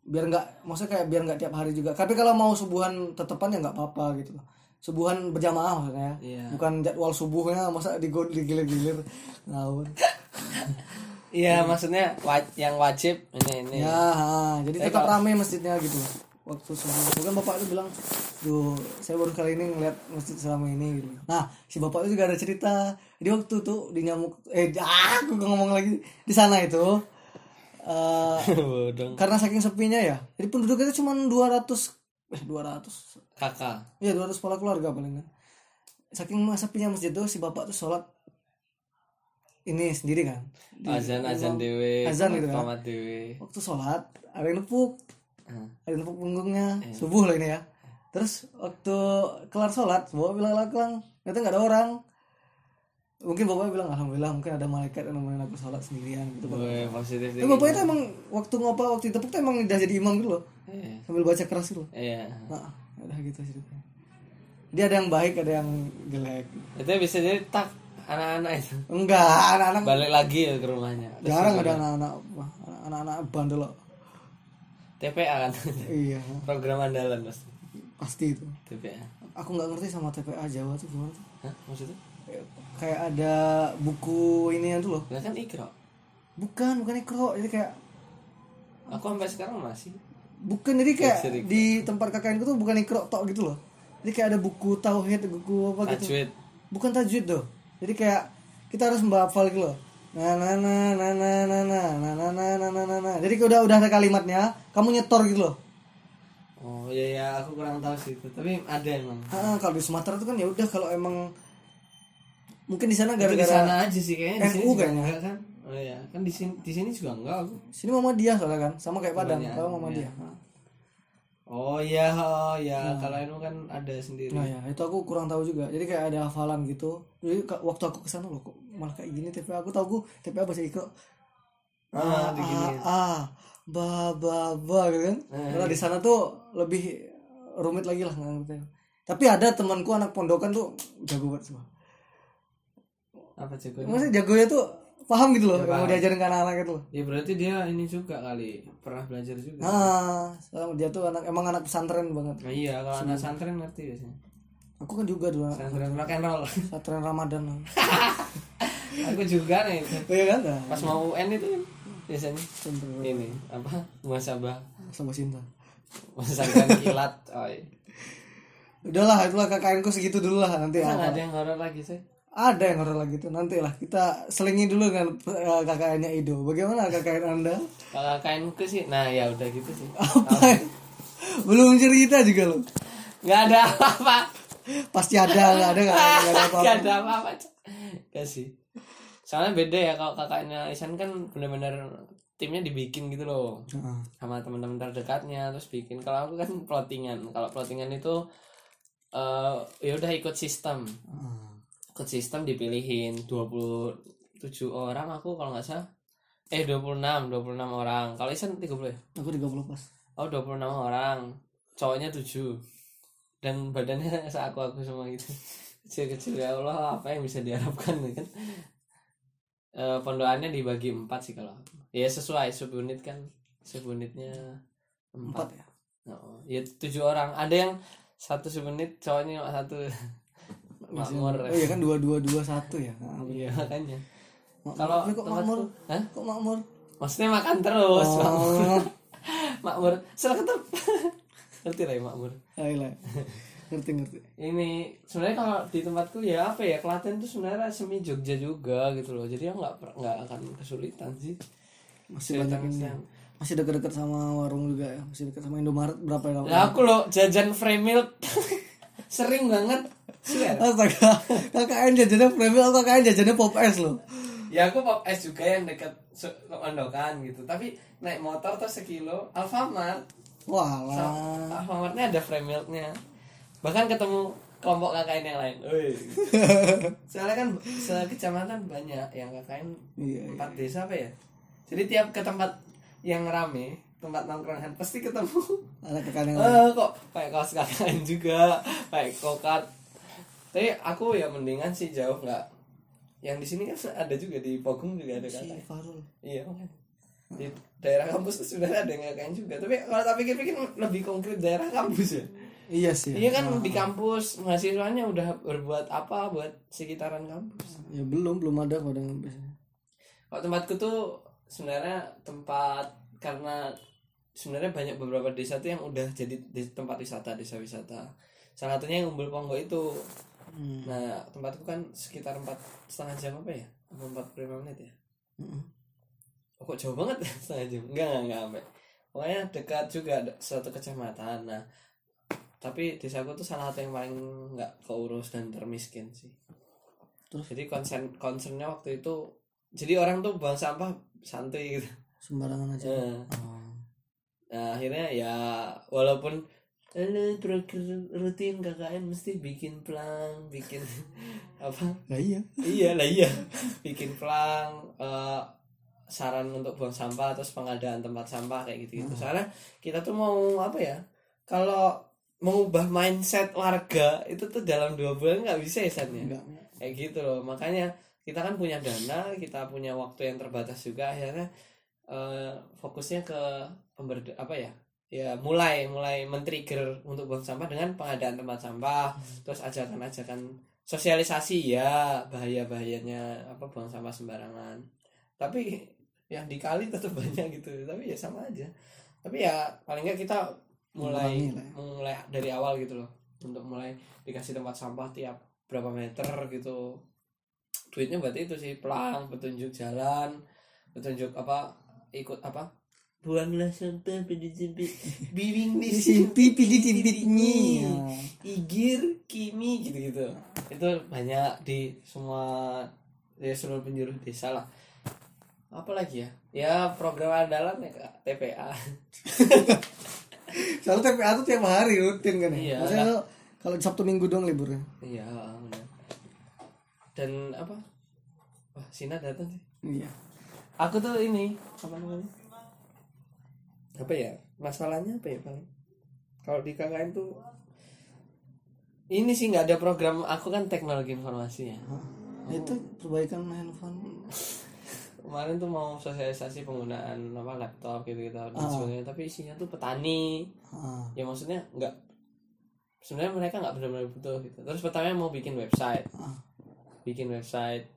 biar nggak maksudnya kayak biar nggak tiap hari juga. Tapi kalau mau subuhan tetepan ya nggak apa-apa gitu loh. Subuhan berjamaah maksudnya. Iya. Bukan jadwal subuhnya masa digo- digilir-gilir ngawur. iya maksudnya wa- yang wajib ini ini ya, ha, jadi tetap rame masjidnya gitu. Waktu subuh bukan bapak itu bilang, "Duh, saya baru kali ini ngeliat masjid selama ini." gitu. Nah, si bapak itu juga ada cerita. Jadi waktu tuh di nyamuk eh ah, aku ngomong lagi di sana itu eh bodong. karena saking sepinya ya. Jadi penduduknya itu cuma 200 eh 200 kakak. Ya 200 kepala keluarga paling kan. Saking sepinya masjid tuh si bapak tuh sholat ini sendiri kan. Di- azan azan dewe Azan gitu kan. dewe. Waktu sholat ada yang nepuk. Ah. ada yang nepuk punggungnya. Subuh lah ini ya. Terus waktu kelar sholat bapak bilang laklang ternyata nggak ada orang mungkin bapak bilang alhamdulillah mungkin ada malaikat yang nemenin aku sholat sendirian gitu Bapak. Weh, positif Tapi bapak itu emang waktu ngopa waktu ditepuk tuh emang udah jadi imam gitu loh Iya. sambil baca keras gitu loh Iya. nah udah gitu ceritanya dia ada yang baik ada yang jelek Itu bisa jadi tak anak-anak itu enggak anak-anak balik lagi ya ke rumahnya. jarang ada anak-anak anak-anak bandel loh TPA kan. iya Program andalan pasti. pasti itu TPA. aku nggak ngerti sama TPA Jawa tuh gimana tuh Hah? Maksudnya? Kayak ada buku ini tuh loh Lah kan ikro. bukan bukan ikro jadi kayak Aku sampai sekarang masih. bukan jadi kayak di tempat kakakku tuh bukan ikro tok gitu loh jadi kayak ada buku tauhid buku apa gitu Tajwid. bukan tajwid tuh jadi kayak kita harus menghafal gitu loh nah nah nah nah nah nah nah nah nah nah nah nah nah nah jadi udah udah ada kalimatnya kamu nyetor gitu loh Oh iya ya, aku kurang tahu sih itu. Tapi ada emang. Ah, kalau di Sumatera tuh kan ya udah kalau emang mungkin di sana Itu di gara-gara sana aja sih kayaknya di sini NU juga kayaknya. enggak kan. Oh iya, kan di sini di sini juga enggak aku. sini mama dia soalnya kan sama kayak Padang kalau mama dia Ah. Oh iya, oh iya. Kalau NU kan ada sendiri. nah ya itu aku kurang tahu juga jadi kayak ada hafalan gitu jadi waktu aku ke sana loh kok malah kayak gini TPA aku tahu aku TPA bahasa Ikro Ah, ah, diginiin. ah, ba ba ba gitu kan Nah, Karena di sana tuh lebih rumit lagi lah ngerti tapi ada temanku anak pondokan tuh jago banget semua Apa jago? maksudnya jagonya tuh paham gitu loh Ya, mau diajarin ke anak-anak itu loh Ya berarti dia ini juga kali pernah belajar juga. nah sekarang dia tuh anak emang anak pesantren banget Nah, iya, kalau anak santren ngerti biasanya. aku kan juga dulu anak Santren rock and roll. pesantren Ramadan aku juga nih oh iya kan nah, Pas mau UN itu kan biasanya pesantren ini apa? Muasabah. sama cinta Pesantren kilat. Oh, iya. udahlah itulah KKN ku segitu dulu lah nanti ah. ada yang horor lagi sih? Ada yang horor lagi tuh nanti lah kita selingi dulu dengan eh, KKN-nya Ido bagaimana KKN anda ke sih, nah ya udah gitu sih. apa belum cerita juga loh Nggak ada apa-apa. pasti ada nggak ada nggak ada apa-apa Nggak ada apa-apa. Gak sih. Soalnya beda ya kalau kakaknya Isan kan benar-benar timnya dibikin gitu loh Heeh. sama teman-teman terdekatnya terus bikin kalau aku kan plottingan kalau plottingan itu eh ya udah ikut sistem Heeh. Ikut sistem dipilihin. 27 orang aku kalau nggak salah. Eh 26 26 orang. Kalau Isan 30 ya? Aku 30 pas oh 26 orang. Cowoknya 7 dan badannya seaku aku semua gitu. Kecil-kecil ya Allah apa yang bisa diharapkan ya kan? Eh pondokannya dibagi empat sih kalau ya sesuai subunit kan. Subunitnya empat. Empat ya? Oh, ya tujuh orang. Ada yang satu subunit cowoknya cuma satu makmur. oh iya kan dua dua dua satu ya? Nah, iya makanya. Mak- kalau kok makmur? Hah? kok makmur? Maksudnya makan terus makmur. Oh makmur seleketep ngerti lah ya makmur. Ayolah ngerti ngerti. Ini sebenarnya kalau di tempatku ya apa ya Klaten tuh sebenarnya semi Jogja juga gitu loh. Jadi aku nggak nggak akan kesulitan sih. Masih banyak ini Kesulitan. masih deket-deket sama warung juga ya? Masih deket sama Indomaret berapa ya? Lah aku loh jajan frame milk. Sering banget Astaga, KKN jajannya atau KKN jajannya Pop S loh. ya aku pop es juga yang dekat su- Ondokan gitu. Tapi naik motor tuh sekilo. Alfamart. So- Alfamartnya ada frame milknya bahkan ketemu kelompok KKN yang lain. Woi. soalnya kan sekecamatan banyak yang KKN Iya, iya. empat desa apa ya? Jadi tiap ke tempat yang rame tempat nongkrongan pasti ketemu. Ada KKN yang lain. eh kok pakai kaos KKN juga. Pakai kokat tapi aku ya mendingan sih jauh nggak yang di sini kan ada juga di Pogung juga ada Si Farul. iya makanya. di daerah kampus tuh sebenarnya ada yang KKN juga tapi kalau tak pikir-pikir lebih konkret daerah kampus ya Iya sih. iya kan di kampus mahasiswanya udah berbuat apa buat sekitaran kampus Ya belum belum ada pada biasanya. Kalau tempatku tuh sebenarnya tempat karena sebenarnya banyak beberapa desa tuh yang udah jadi di- tempat wisata desa wisata. Salah satunya yang Umbul Ponggo itu. Hmm. Nah tempatku kan sekitar empat setengah jam apa ya? Empat puluh menit ya? Mm-mm. Oh, kok jauh banget setengah jam? Enggak enggak enggak sampai. Pokoknya dekat juga ada suatu kecamatan. Nah tapi desaku tuh salah satu yang paling nggak keurus dan termiskin sih Terus? jadi concern concernnya waktu itu jadi orang tuh buang sampah santuy gitu sembarangan aja Eh, oh. nah akhirnya ya walaupun Program rutin KKN mesti bikin pelang, bikin apa? lah iya iya lah iya, bikin pelang, eh, saran untuk buang sampah terus pengadaan tempat sampah kayak gitu gitu. Soalnya kita tuh mau apa ya? Kalau mengubah mindset warga itu tuh dalam dua bulan nggak bisa ya San, ya? enggak kayak gitu loh makanya kita kan punya dana kita punya waktu yang terbatas juga akhirnya eh, fokusnya ke pemberda apa ya ya mulai mulai men-trigger untuk buang sampah dengan pengadaan tempat sampah terus ajakan-ajakan sosialisasi ya bahaya bahayanya apa buang sampah sembarangan. Tapi yang dikali tetap banyak gitu tapi ya sama aja. Tapi ya paling nggak kita mulai ya. mulai dari awal gitu loh untuk mulai dikasih tempat sampah tiap berapa meter gitu. Duitnya buat itu sih pelang petunjuk jalan petunjuk apa ikut apa buanglah sampah pada sampai bimbing di simpi pilih timpitnya igir kimi gitu gitu itu banyak di semua ya seluruh penjuru desa lah. Apa lagi ya? Ya program andalan ya Kak, TPA soalnya TPA tuh tiap hari rutin kan Iya. ya maksudnya kalau- kalau Sabtu Minggu doang liburnya? Iya benar. dan apa? Wah Sina datang sih. Iya. Aku tuh ini apa namanya apa ya? Masalahnya apa ya paling kalau di KKN tuh ini sih nggak ada program aku kan teknologi informasi ya. Nah, itu perbaikan handphone. Kemarin tuh mau sosialisasi penggunaan apa laptop gitu gitu dan sebagainya tapi isinya tuh petani. Ah, ya maksudnya nggak sebenarnya mereka nggak benar-benar butuh gitu. Terus pertama mau bikin website. Ah. bikin website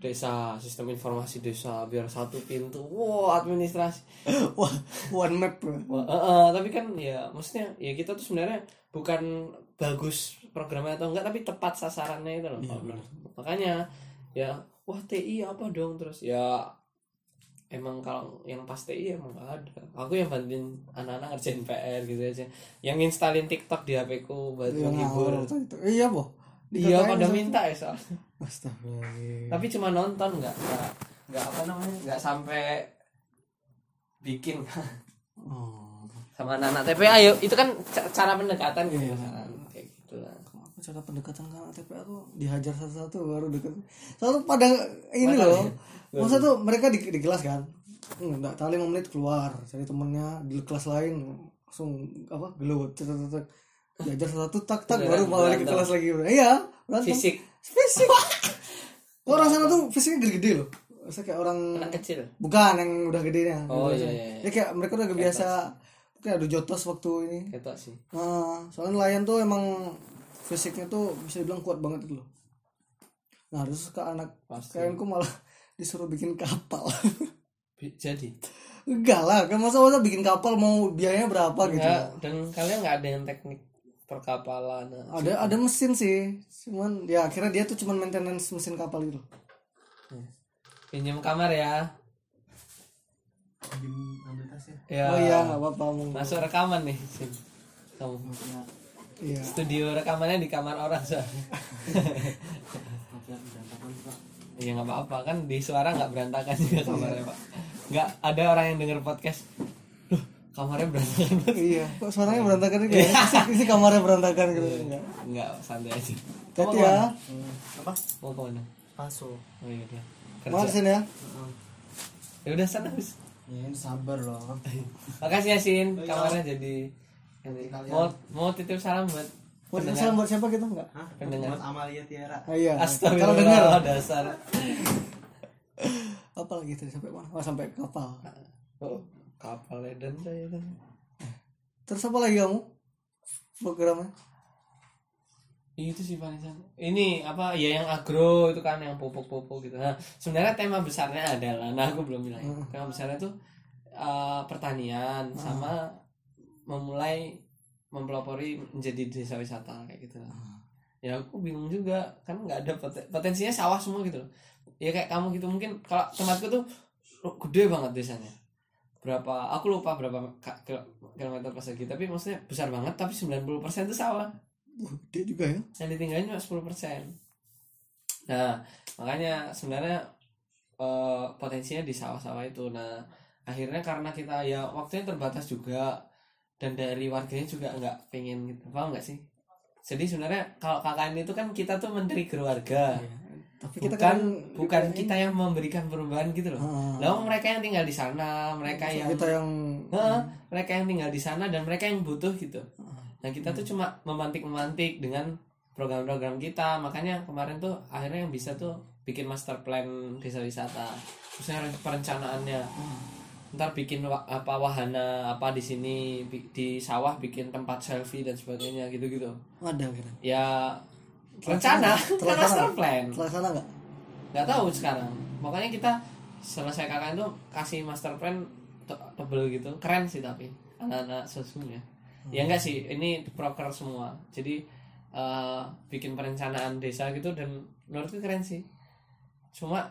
desa sistem informasi desa biar satu pintu. Wow administrasi. Wah one map bro. Eh, eh, tapi kan ya maksudnya ya kita tuh sebenarnya bukan bagus programnya atau enggak tapi tepat sasarannya itu loh menurut aku. makanya ya wah TI apa dong terus ya emang kalau yang pas TI emang nggak ada. Aku yang bantuin anak-anak ngerjain PR gitu aja. Yang installin TikTok di HP ku buat yang menghibur. iya boh iya pada minta ya soalnya Astagfirullah tapi cuma nonton nggak nggak apa namanya nggak sampai bikin. Oh. sama anak-anak TPA yuk itu kan ca- cara pendekatan gitu Iya. kan kayak gitu lah cara pendekatan ke anak TPA tuh? Dihajar satu-satu baru deket. Soalnya pada ini loh. nih? masa tuh mereka di, di kelas kan? Hmm, nggak tahu lima menit keluar. Cari temennya di kelas lain langsung apa gelut cetak diajar satu tak tak baru balik ke kelas lagi. Iya berantem. Fisik. Fisik. Orang sana tuh fisiknya gede-gede loh. Masa kayak orang anak kecil. Bukan yang udah gedenya Oh, Gitu iya, aja. iya, iya. Jadi kayak mereka udah kebiasa kayak adu jotos waktu ini. Ketok sih. Nah, soalnya nelayan tuh emang fisiknya tuh bisa dibilang kuat banget gitu loh. Nah, terus ke anak Pasti. KN ku malah disuruh bikin kapal. Jadi? Enggak lah, kan masa-masa bikin kapal mau biayanya berapa gitu. Nggak, dan kalian nggak ada yang teknik perkapalan nah. Ada ada mesin sih, cuman ya akhirnya dia tuh cuman maintenance mesin kapal gitu. pinjam kamar ya ya Oh iya, nggak apa-apa masuk rekaman nih kamu Iya. studio rekamannya di kamar orang soalnya Iya nggak apa-apa kan di suara nggak berantakan juga kamarnya pak. Nggak ada orang yang denger podcast. Kamarnya berantakan iya, kok suaranya berantakan gitu ya? Isi, isi kamarnya berantakan gitu. Enggak. Nggak santai aja. Hati ya. apa Mau ke mana? paso Oh iya udah. Mau di Kerja. sini ya. Ya udah sana ya ini sabar loh Makasih ya Sin, kamarnya jadi ini. Kalian. mau mau titip salam buat Buat salam buat siapa gitu enggak? Hah? Pendengar. buat Amalia Tiara Ah, iya. Kalau Astagfirullah dengar dasar. apa lagi tadi sampai mana? Oh, sampai kapal. Oh, kapal Eden saya kan. Terus apa lagi kamu? Programnya? itu sih paling sama. ini apa ya yang agro itu kan yang pupuk-pupuk gitu nah sebenarnya tema besarnya adalah nah aku belum bilang Hmm. tema besarnya tuh eh, pertanian sama memulai mempelopori menjadi desa wisata kayak gitu lah Hmm. ya aku bingung juga kan nggak ada poten- potensinya sawah semua gitu loh ya kayak kamu gitu mungkin kalau tempatku tuh gede banget desanya berapa aku lupa berapa kilometer persegi tapi maksudnya besar banget tapi 90% itu sawah. Uh, dia juga ya. Yang ditinggalin cuma 10% nah makanya sebenarnya eh, potensinya di sawah-sawah itu. Nah akhirnya karena kita ya waktunya terbatas juga dan dari warganya juga nggak pengen gitu paham nggak sih? Jadi sebenarnya kalau KKN itu kan kita tuh menteri warga tapi kita bukan kan bukan kita yang memberikan perubahan gitu loh Ah. Lalu mereka yang tinggal di sana mereka yang kita yang Heeh, mereka yang tinggal di sana dan mereka yang butuh gitu. Nah kita tuh cuma memantik-memantik dengan program-program kita. Makanya kemarin tuh akhirnya yang bisa tuh bikin master plan desa wisata. Terusnya perencanaannya. Ntar bikin apa wahana apa di sini di sawah bikin tempat selfie dan sebagainya gitu-gitu. ada kira Ya rencana? Kan master plan. Terlaksana nggak? Nggak tahu sekarang. Makanya kita selesai KKN tuh kasih master plan te- tebel gitu. Keren sih tapi anak-anak sesungguhnya ya. Enggak sih ini proker semua. Jadi eh, bikin perencanaan desa gitu dan menurutku keren sih. Cuma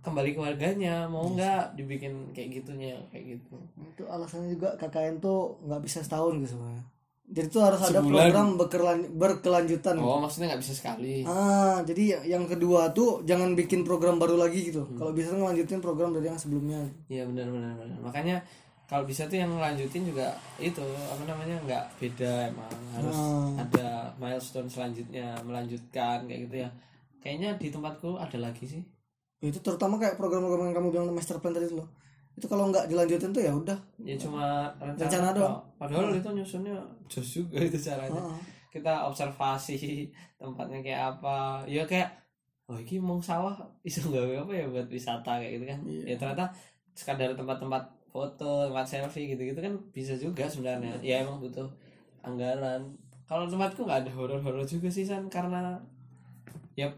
kembali ke warganya mau nggak dibikin kayak gitunya kayak gitu. Itu alasannya juga KKN tuh nggak bisa setahun gitu sebenarnya jadi tuh harus ada Sebulan. program berkelan- berkelanjutan gitu. oh maksudnya nggak bisa sekali ah jadi yang kedua tuh jangan bikin program baru lagi gitu Hmm. kalau bisa ngelanjutin program dari yang sebelumnya Iya benar benar benar. Makanya kalau bisa tuh yang lanjutin juga itu apa namanya nggak beda emang harus Hmm. ada milestone selanjutnya melanjutkan kayak gitu ya. Kayaknya di tempatku ada lagi sih. itu terutama kayak program-program yang kamu bilang master plan tadi loh itu kalau nggak dilanjutin tuh ya udah Ya cuma rencana, Rencana doang. Padahal itu nyusunnya jos juga itu caranya. Heeh. Kita observasi tempatnya kayak apa. Ya kayak oh ini mau sawah iso gawe apa ya buat wisata kayak gitu kan. Iya. Ya ternyata sekadar tempat-tempat foto, tempat selfie gitu-gitu kan bisa juga sebenarnya. Ya emang butuh anggaran. Kalau tempatku nggak ada horor-horor juga sih san karena ya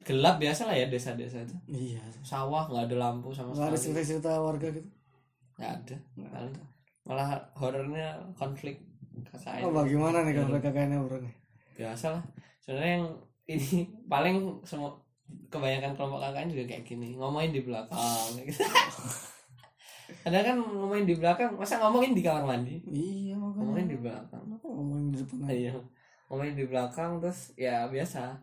gelap biasa lah ya desa-desa itu. iya Sawah nggak ada lampu sama nggak ada sekali. cerita-cerita warga gitu Nggak ada. Paling malah horornya konflik KKN. oh bagaimana nih Iya. kalau KKN nya bro nih biasa lah sebenarnya yang ini paling semua kebanyakan kelompok KKN juga kayak gini ngomongin di belakang gitu. ada kan ngomongin di belakang masa ngomongin di kamar mandi iya ngomongin di belakang ngomongin di depan iya ngomongin di belakang terus ya biasa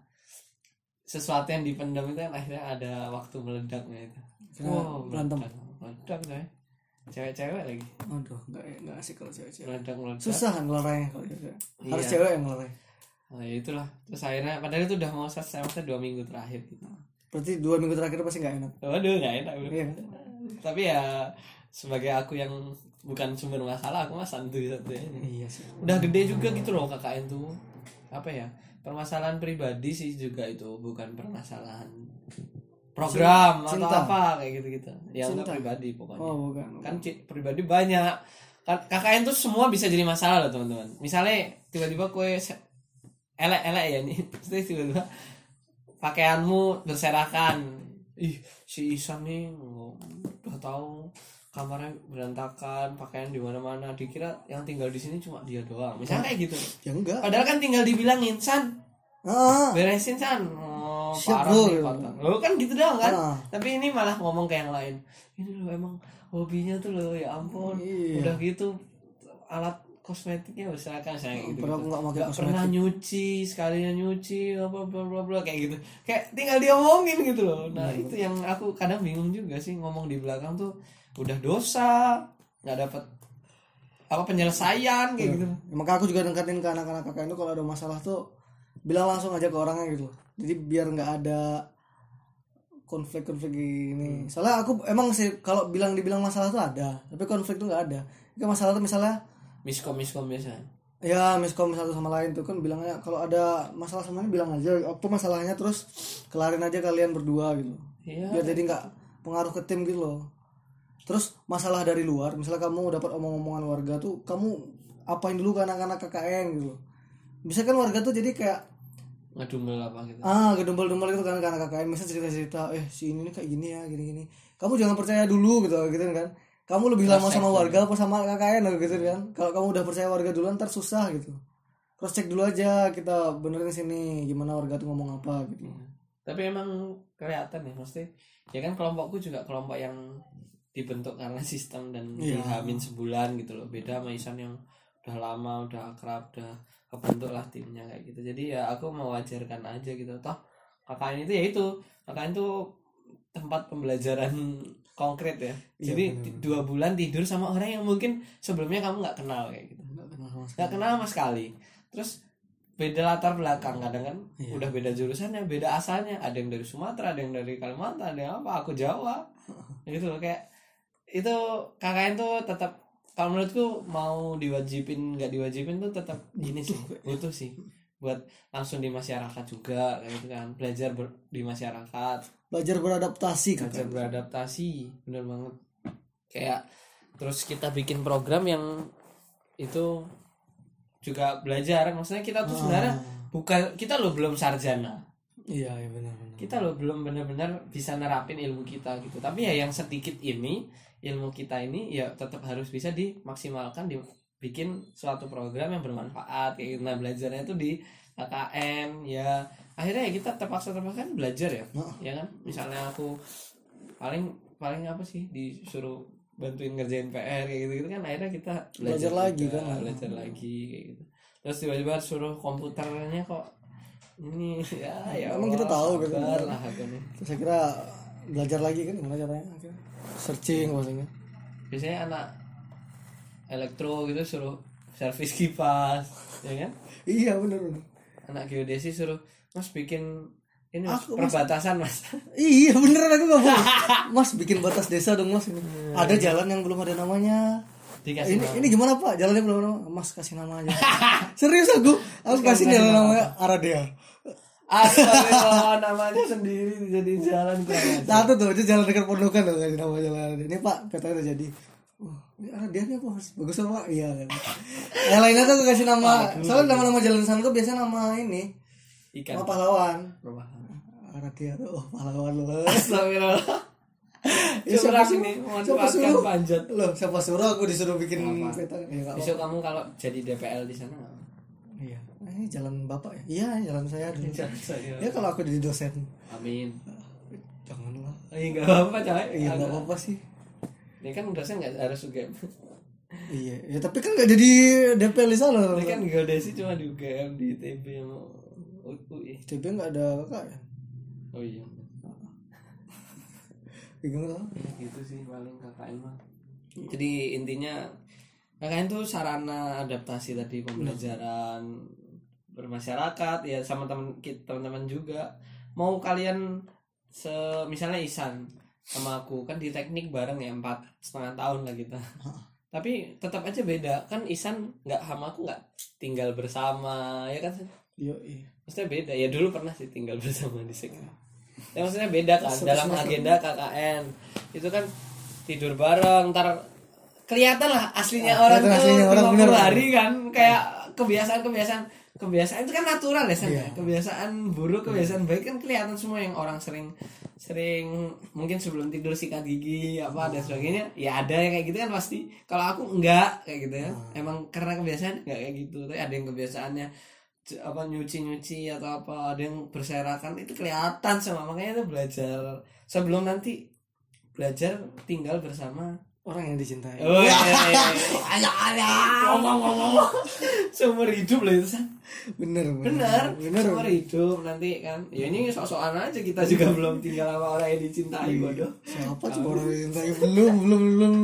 sesuatu yang dipendam itu kan akhirnya ada waktu meledaknya itu. Kira berantem. meledak. Coy. Cewek-cewek lagi. Aduh nggak nggak asik kalau cewek-cewek. Meledak meledak. Susah kan ngelarangnya kalau cewek harus Iya. cewek yang ngelarang nah ya itulah. Terus akhirnya padahal itu udah mau selesai maksudnya dua minggu terakhir gitu. Berarti dua minggu terakhir pasti nggak enak. Waduh nggak enak iya. Tapi ya sebagai aku yang bukan sumber masalah aku mah santuy santuy iya sih. Udah gede juga gitu loh KKN tuh. Apa ya permasalahan pribadi sih juga itu bukan permasalahan program atau Cinta. apa kayak gitu gitu yang Cinta. enggak pribadi pokoknya. Oh bukan kan ci- pribadi banyak. Kan KKN tuh semua bisa jadi masalah loh teman-teman. Misalnya tiba-tiba kue elek-elek ya nih. Terus tiba-tiba pakaianmu berserakan. Ih si Isan nih udah tahu kamarnya berantakan pakaian di mana-mana. Dikira yang tinggal di sini cuma dia doang. Misalnya kayak gitu. Ya enggak. Padahal kan tinggal dibilangin San ah. beresin San. Oh, Siap, parah nih lo kan gitu doang kan? Ah. tapi ini malah ngomong ke yang lain. Ini lo emang hobinya tuh lo ya ampun. Iya. udah gitu alat kosmetiknya berserakan saya gitu, pakai Nggak kosmetik. pernah nyuci sekalinya nyuci apa bla bla bla kayak gitu. Kayak tinggal dia ngomongin gitu loh. Nah Iya. itu yang aku kadang bingung juga sih ngomong di belakang tuh udah dosa nggak dapat apa penyelesaian kayak gitu. Ya, maka aku juga nengkatin ke anak-anak kakak itu kalau ada masalah tuh bilang langsung aja ke orangnya gitu. Jadi biar nggak ada konflik-konflik gini. Soalnya aku emang sih kalau bilang dibilang masalah tuh ada tapi konflik tuh nggak ada. Ini masalah tuh misalnya miskom miskom biasa ya miskom satu sama lain tuh kan bilangnya kalau ada masalah sama ini bilang aja apa masalahnya? Terus kelarin aja kalian berdua gitu. Iya. Biar jadi nggak pengaruh ke tim gitu loh terus masalah dari luar misalnya kamu dapat omong-omongan warga tuh kamu apain dulu ke anak-anak KKN gitu. Loh bisa kan warga tuh jadi kayak ngedumbel apa gitu? Ah gedumbel-dumbel gitu kan ke anak KKN misalnya cerita-cerita eh si ini nih kayak gini ya gini-gini. Kamu jangan percaya dulu gitu gitu kan. Kamu lebih lama sama warga apa sama KKN gitu kan. Kalau kamu udah percaya warga duluan ntar susah gitu. Cross check dulu aja kita benerin sini gimana warga tuh ngomong apa gitu. Tapi emang kelihatan ya mesti ya kan kelompokku juga kelompok yang dibentuk karena sistem dan Iya. dihamin sebulan gitu loh. Beda sama Isan yang udah lama udah akrab udah kebentuk lah timnya kayak gitu. Jadi ya aku mewajarkan aja gitu. Toh KKN itu ya itu. KKN itu tempat pembelajaran konkret ya. Iya, jadi bener. ti- dua bulan tidur sama orang yang mungkin sebelumnya kamu nggak kenal kayak gitu. Nggak kenal sama sekali. nggak kenal sama sekali. Terus beda latar belakang kadang kan. Iya. udah beda jurusannya beda asalnya. Ada yang dari Sumatera ada yang dari Kalimantan ada yang apa? Aku Jawa. Gitu loh kayak itu KKN tuh tetap kalau menurutku mau diwajibin nggak diwajibin tuh tetap ini sih butuh sih. Buat langsung di masyarakat juga kayak gitu kan. Belajar ber- di masyarakat. Belajar beradaptasi kan belajar beradaptasi bener banget. Kayak terus kita bikin program yang itu juga belajar. Maksudnya kita tuh sebenarnya bukan kita lo belum sarjana. Iya iya benar benar. Kita lo belum benar-benar bisa nerapin ilmu kita gitu. Tapi ya yang sedikit ini ilmu kita ini ya tetap harus bisa dimaksimalkan dibikin suatu program yang bermanfaat kayak gitu. nah belajarnya itu di KKN ya akhirnya ya kita terpaksa terpaksa kan belajar ya Nah. ya kan misalnya aku paling paling apa sih disuruh bantuin ngerjain PR kayak gitu, gitu kan akhirnya kita Belajar lagi juga, kan. belajar lagi kayak gitu terus tiba-tiba suruh komputernya kok ini ya ya Emang kita tahu gitu. sabar lah. Terus saya kira belajar lagi kan gimana caranya akhirnya searching maksudnya. Biasanya anak elektro gitu suruh servis kipas ya kan? Iya benar benar anak geodesi suruh mas bikin ini mas, Aku, Mas. perbatasan mas. Iya beneran aku nggak bohong mas bikin batas desa dong mas. Ini ada jalan yang belum ada namanya. Dikasih ini nama. ini gimana pak? Jalannya belum ada nama. Mas kasih nama aja. Serius aku? Aku kasih jalan namanya Aradea Astagfirullah namanya sendiri jadi jalan kurang ajar. satu tuh itu jalan dekat pondokan loh kasih nama jalan. Ini pak katanya udah jadi. Oh, ini Aradea nih apa mas bagus apa pak? Iya kan. Yang lainnya tuh kasih nama. Soalnya nama-nama jalan sana tuh biasanya nama ini. Ikan. Nama pahlawan. Aradea tuh oh pahlawan loh. Astagfirullah. Ya, siapa ini suruh? Siapa memanfaatkan suruh? panjat. Loh, siapa suruh aku disuruh bikin peta? Ya, besok kamu kalau jadi DPL di sana. Iya. Ini jalan bapak ya? Iya, jalan saya dulu. Jalan saya. Ya kalau aku jadi dosen. amin Janganlah. Iya nggak apa-apa coy Iya, nggak apa-apa sih. ini kan dosen nggak harus UGM Iya, ya tapi kan nggak jadi DPL di sana. ini kan geodesi cuma di UGM di ITB sama UI TB nggak ada kakak ya? oh iya lah. Ya, gitu sih paling KKN mah jadi intinya KKN tuh sarana adaptasi tadi pembelajaran bermasyarakat ya sama teman kita teman-teman juga. Mau kalian se misalnya Isan sama aku kan di teknik bareng ya empat setengah tahun lah kita tapi tetap aja beda kan Isan nggak sama aku nggak tinggal bersama ya kan Iya, iya. maksudnya beda ya dulu pernah sih tinggal bersama di sini. Ya maksudnya beda kan dalam agenda KKN itu kan tidur bareng ntar kelihatan lah aslinya Ah, orang tuh aslinya orang, 50 bener. hari kan kayak kebiasaan kebiasaan itu kan natural ya San? Iya. kebiasaan buruk kebiasaan baik kan kelihatan semua yang orang sering sering mungkin sebelum tidur sikat gigi apa dan sebagainya ya ada yang kayak gitu kan pasti. Kalau aku enggak kayak gitu ya. Emang karena kebiasaan enggak kayak gitu. Tapi ada yang kebiasaannya apa nyuci nyuci atau apa ada yang berserakan itu kelihatan sama. Makanya itu belajar. Sebelum nanti belajar tinggal bersama Orang yang dicintai. oh iya, iya, iya. ada ada ngomong ngomong seumur hidup loh itu San. Bener, bener Bener. seumur hidup nanti kan ya ini sok-sokan aja kita juga belum tinggal sama orang yang Iya. dicintai bodoh Siapa coba orang yang dicintai? Belum, belum, belum.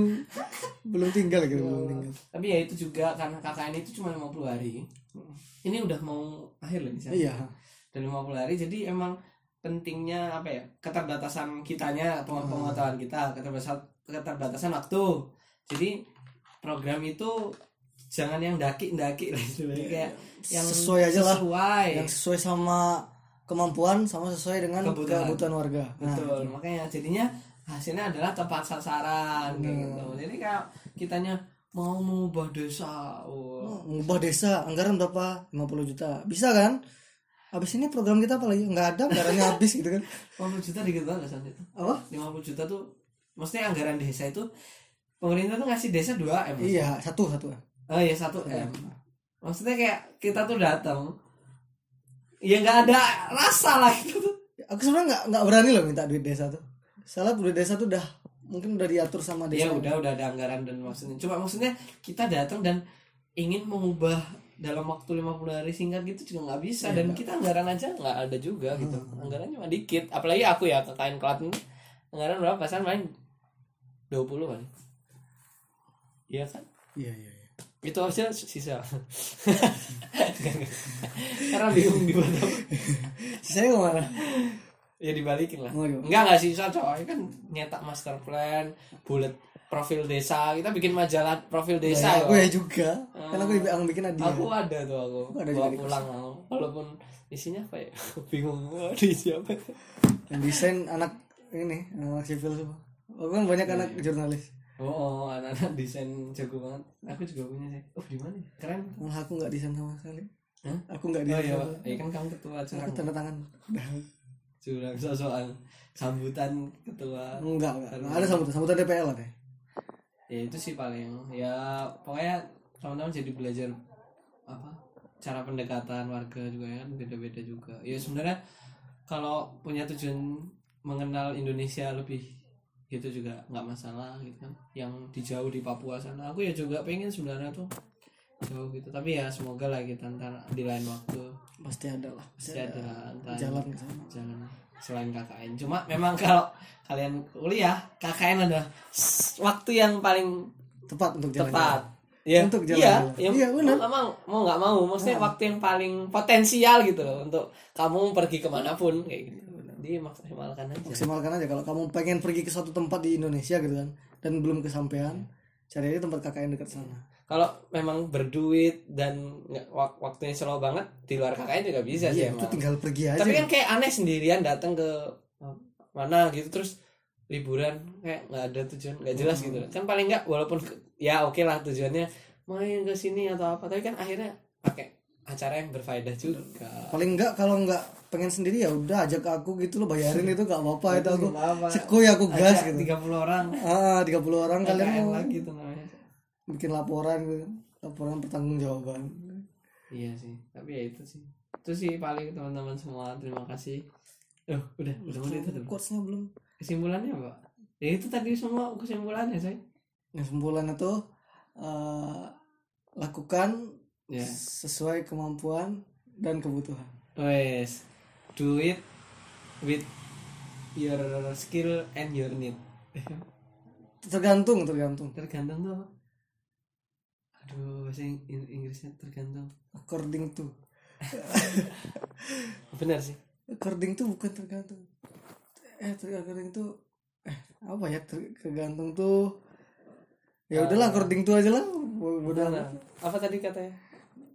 Belum tinggal gitu, belum tinggal. tapi ya itu juga karena KKN itu cuma 50 hari ini udah mau akhir loh misalnya Iya. dan 50 hari jadi emang pentingnya apa ya keterbatasan kitanya peng- pengetahuan kita keterbatasan keterbatasan waktu. Jadi program itu jangan yang daki daki. Lah istilahnya kayak yang Iya. Sesuai aja lah. sesuai. Yang sesuai sama kemampuan sama sesuai dengan Kebutuhan. kebutuhan, warga. Nah, betul. makanya jadinya hasilnya adalah tepat sasaran kayak Hmm. gitu. Jadi kayak kitanya mau mengubah desa. Oh. Mengubah desa anggaran berapa? 50 juta. Bisa kan? Habis ini program kita apa lagi? Nggak ada anggarannya habis gitu kan? 50 juta dikit banget San, itu apa? 50 juta tuh maksudnya anggaran desa itu pemerintah tuh ngasih desa 2 m iya satu satu oh iya 1 m. Maksudnya kayak kita tuh datang ya nggak ada rasa lah itu tuh. Aku sebenarnya nggak nggak berani loh minta duit desa tuh. Salah duit desa tuh udah mungkin udah diatur sama desa. Ya udah udah ada anggaran dan maksudnya. Cuma maksudnya kita datang dan ingin mengubah dalam waktu 50 hari singkat gitu juga nggak bisa. Dan kita anggaran aja nggak ada juga gitu. Anggaran cuma dikit. Apalagi aku ya ke kain kelat ini anggaran berapa pasan main 20 kan? Iya kan? Iya iya iya. itu aja sisa. Karena bingung di mana. Saya ke mana? Ya dibalikin lah. Oh, iya. enggak enggak sisa coy kan nyetak master plan bullet profil desa. Kita bikin majalah profil desa Ya, aku ya juga. Kan aku yang bikin Nadia aku ada tuh aku. Aku ada bawa juga di pulang aku. walaupun isinya apa ya? Bingung mau diisi apa yang desain anak ini anak sipil semua. Aku kan banyak anak jurnalis. Oh, oh anak-anak desain jago banget. Aku juga punya sih. Oh di mana? Ya? keren. Malah aku nggak desain sama sekali. Hah? aku nggak oh desain iya Pak. iya kan kamu ketua aku curang tanda tangan. Curang soal sambutan ketua. Enggak enggak Nggak ada sambutan sambutan DPL ada. Ya itu sih paling. Ya pokoknya teman-teman jadi belajar apa? Cara pendekatan warga juga ya kan beda-beda juga. Ya sebenarnya kalau punya tujuan mengenal Indonesia lebih gitu juga nggak masalah gitu kan. Yang di jauh di Papua sana. Aku ya juga pengen sebenarnya tuh jauh gitu. Tapi ya semoga lah kita ntar di lain waktu. Pasti ada lah. Pasti ada. ntar jalan ke sana. Jangan selain KKN. Cuma memang kalau kalian kuliah KKN s- waktu yang paling tepat untuk jalan tepat. ya Untuk iya jalan-jalan. ya, Iya, benar. mau mau mau nggak mau. Maksudnya waktu yang paling potensial gitu loh untuk kamu pergi ke mana pun kayak gitu dimaksimalkan aja. Maksimalkan aja. Kalau kamu pengen pergi ke suatu tempat di Indonesia gitu kan dan belum kesampaian cari aja tempat KKN dekat sana. Kalau memang berduit dan wak- waktunya slow banget di luar KKN juga bisa sih Iya, itu emang. tinggal pergi aja. Tapi kan kayak aneh sendirian datang ke uh, mana gitu terus liburan kayak nggak ada tujuan nggak jelas gitu. Kan paling nggak walaupun ya oke lah tujuannya main ke sini atau apa tapi kan akhirnya pakai acara yang berfaedah juga. Paling enggak kalau enggak pengen sendiri ya udah ajak aku gitu loh bayarin itu gak apa-apa itu aku sekuy aku gas Ajak gitu 30 orang. Ah 30 orang kalian. mau namanya. Bikin laporan gitu laporan pertanggungjawaban. Iya sih tapi ya itu sih. Itu sih paling teman-teman semua terima kasih. Oh udah udah mau ditutup. quotesnya belum. Kesimpulannya apa? Ya itu tadi semua kesimpulannya saya kesimpulannya tuh eh, lakukan ya sesuai kemampuan dan kebutuhan Wes, do it with your skill and your need. tergantung tergantung tergantung tuh apa? Aduh, bahasa Ing- Ing- Inggrisnya tergantung. according to Benar sih. according to bukan tergantung eh ter- according to eh apa ya ter- tergantung tuh ya udahlah according to aja lah Bo- bodo Benar. Apa tadi katanya?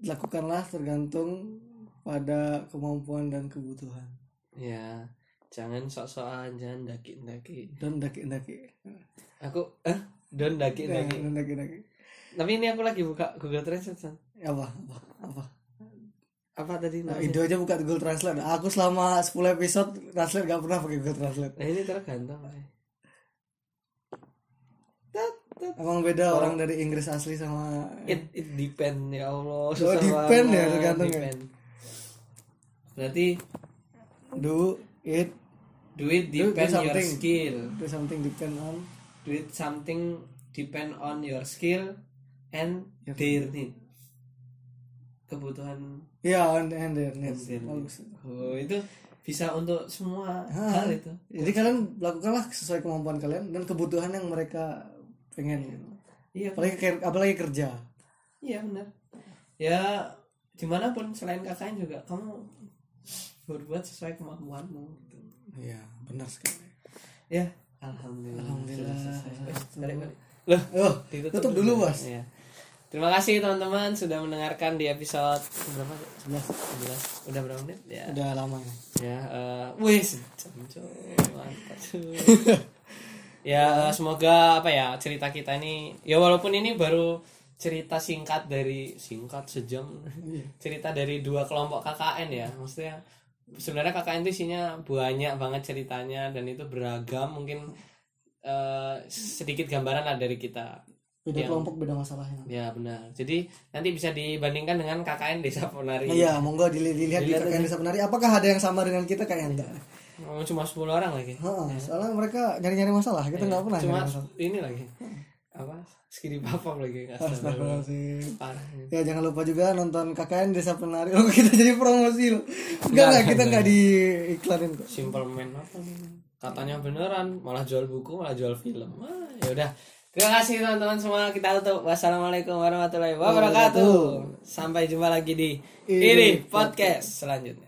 Lakukanlah tergantung pada kemampuan dan kebutuhan Ya, jangan sok-sokan, jangan daki-daki. dan daki-daki Aku eh don daki-daki. dan daki-daki Tapi ini aku lagi buka Google Translate. San. apa apa apa Apa tadi nah, itu aja buka Google Translate aku selama 10 episode translate gak pernah pakai Google Translate Nah, ini tergantung. Emang beda orang dari Inggris asli sama It it depend ya Allah. Oh, susah depend ya, tergantung ya? depend. Berarti do it do it Do- do depend your skill. do something depend on Do it something depend on your skill and Your- their need. Kebutuhan ya on and and their need. bagus Oh, itu bisa untuk semua Ah. hal itu. jadi kalian lakukanlah sesuai kemampuan kalian dan kebutuhan yang mereka pengen Iya, apalagi ker- apalagi kerja iya benar. Ya di mana pun selain KKN juga kamu berbuat sesuai kemampuanmu. Gitu. iya benar sekali Ya, alhamdulillah. Alhamdulillah. Balik, balik. Loh, oh ditutup tutup dulu bos Iya. Terima kasih teman-teman sudah mendengarkan di episode berapa? 11 11. Udah berapa menit? Ya. udah lama ya Ya, sejam coy. Mantap. ya, eh, semoga apa ya cerita kita ini ya walaupun ini baru cerita singkat dari singkat sejam cerita dari dua kelompok KKN ya. Maksudnya sebenarnya KKN itu isinya banyak banget ceritanya dan itu beragam. Mungkin eh, sedikit gambaran lah dari kita. Beda Yang- kelompok beda masalahnya. Ya benar. Jadi nanti bisa dibandingkan dengan KKN Desa Ponari iya monggo dili- dilihat di Dilihat KKN. Desa Penari. Apakah ada yang sama dengan kita? Kayak enggak Oh, cuma 10 orang lagi? Heeh, soalnya mereka nyari-nyari masalah. Kita nggak pernah cuma ini lagi. Apa? Skidi papap lagi Astagfirullah. Astagfirullahaladzim. parah. Ya jangan lupa juga nonton KKN Desa Penari. Oh kita jadi promosi loh. Enggak enggak kita enggak diiklanin kok. simple man apa nih? katanya beneran malah jual buku malah jual film. Ah, ya udah. Terima kasih teman-teman semua. Kita tutup. Wassalamualaikum warahmatullahi wabarakatuh. Sampai jumpa lagi di ini podcast selanjutnya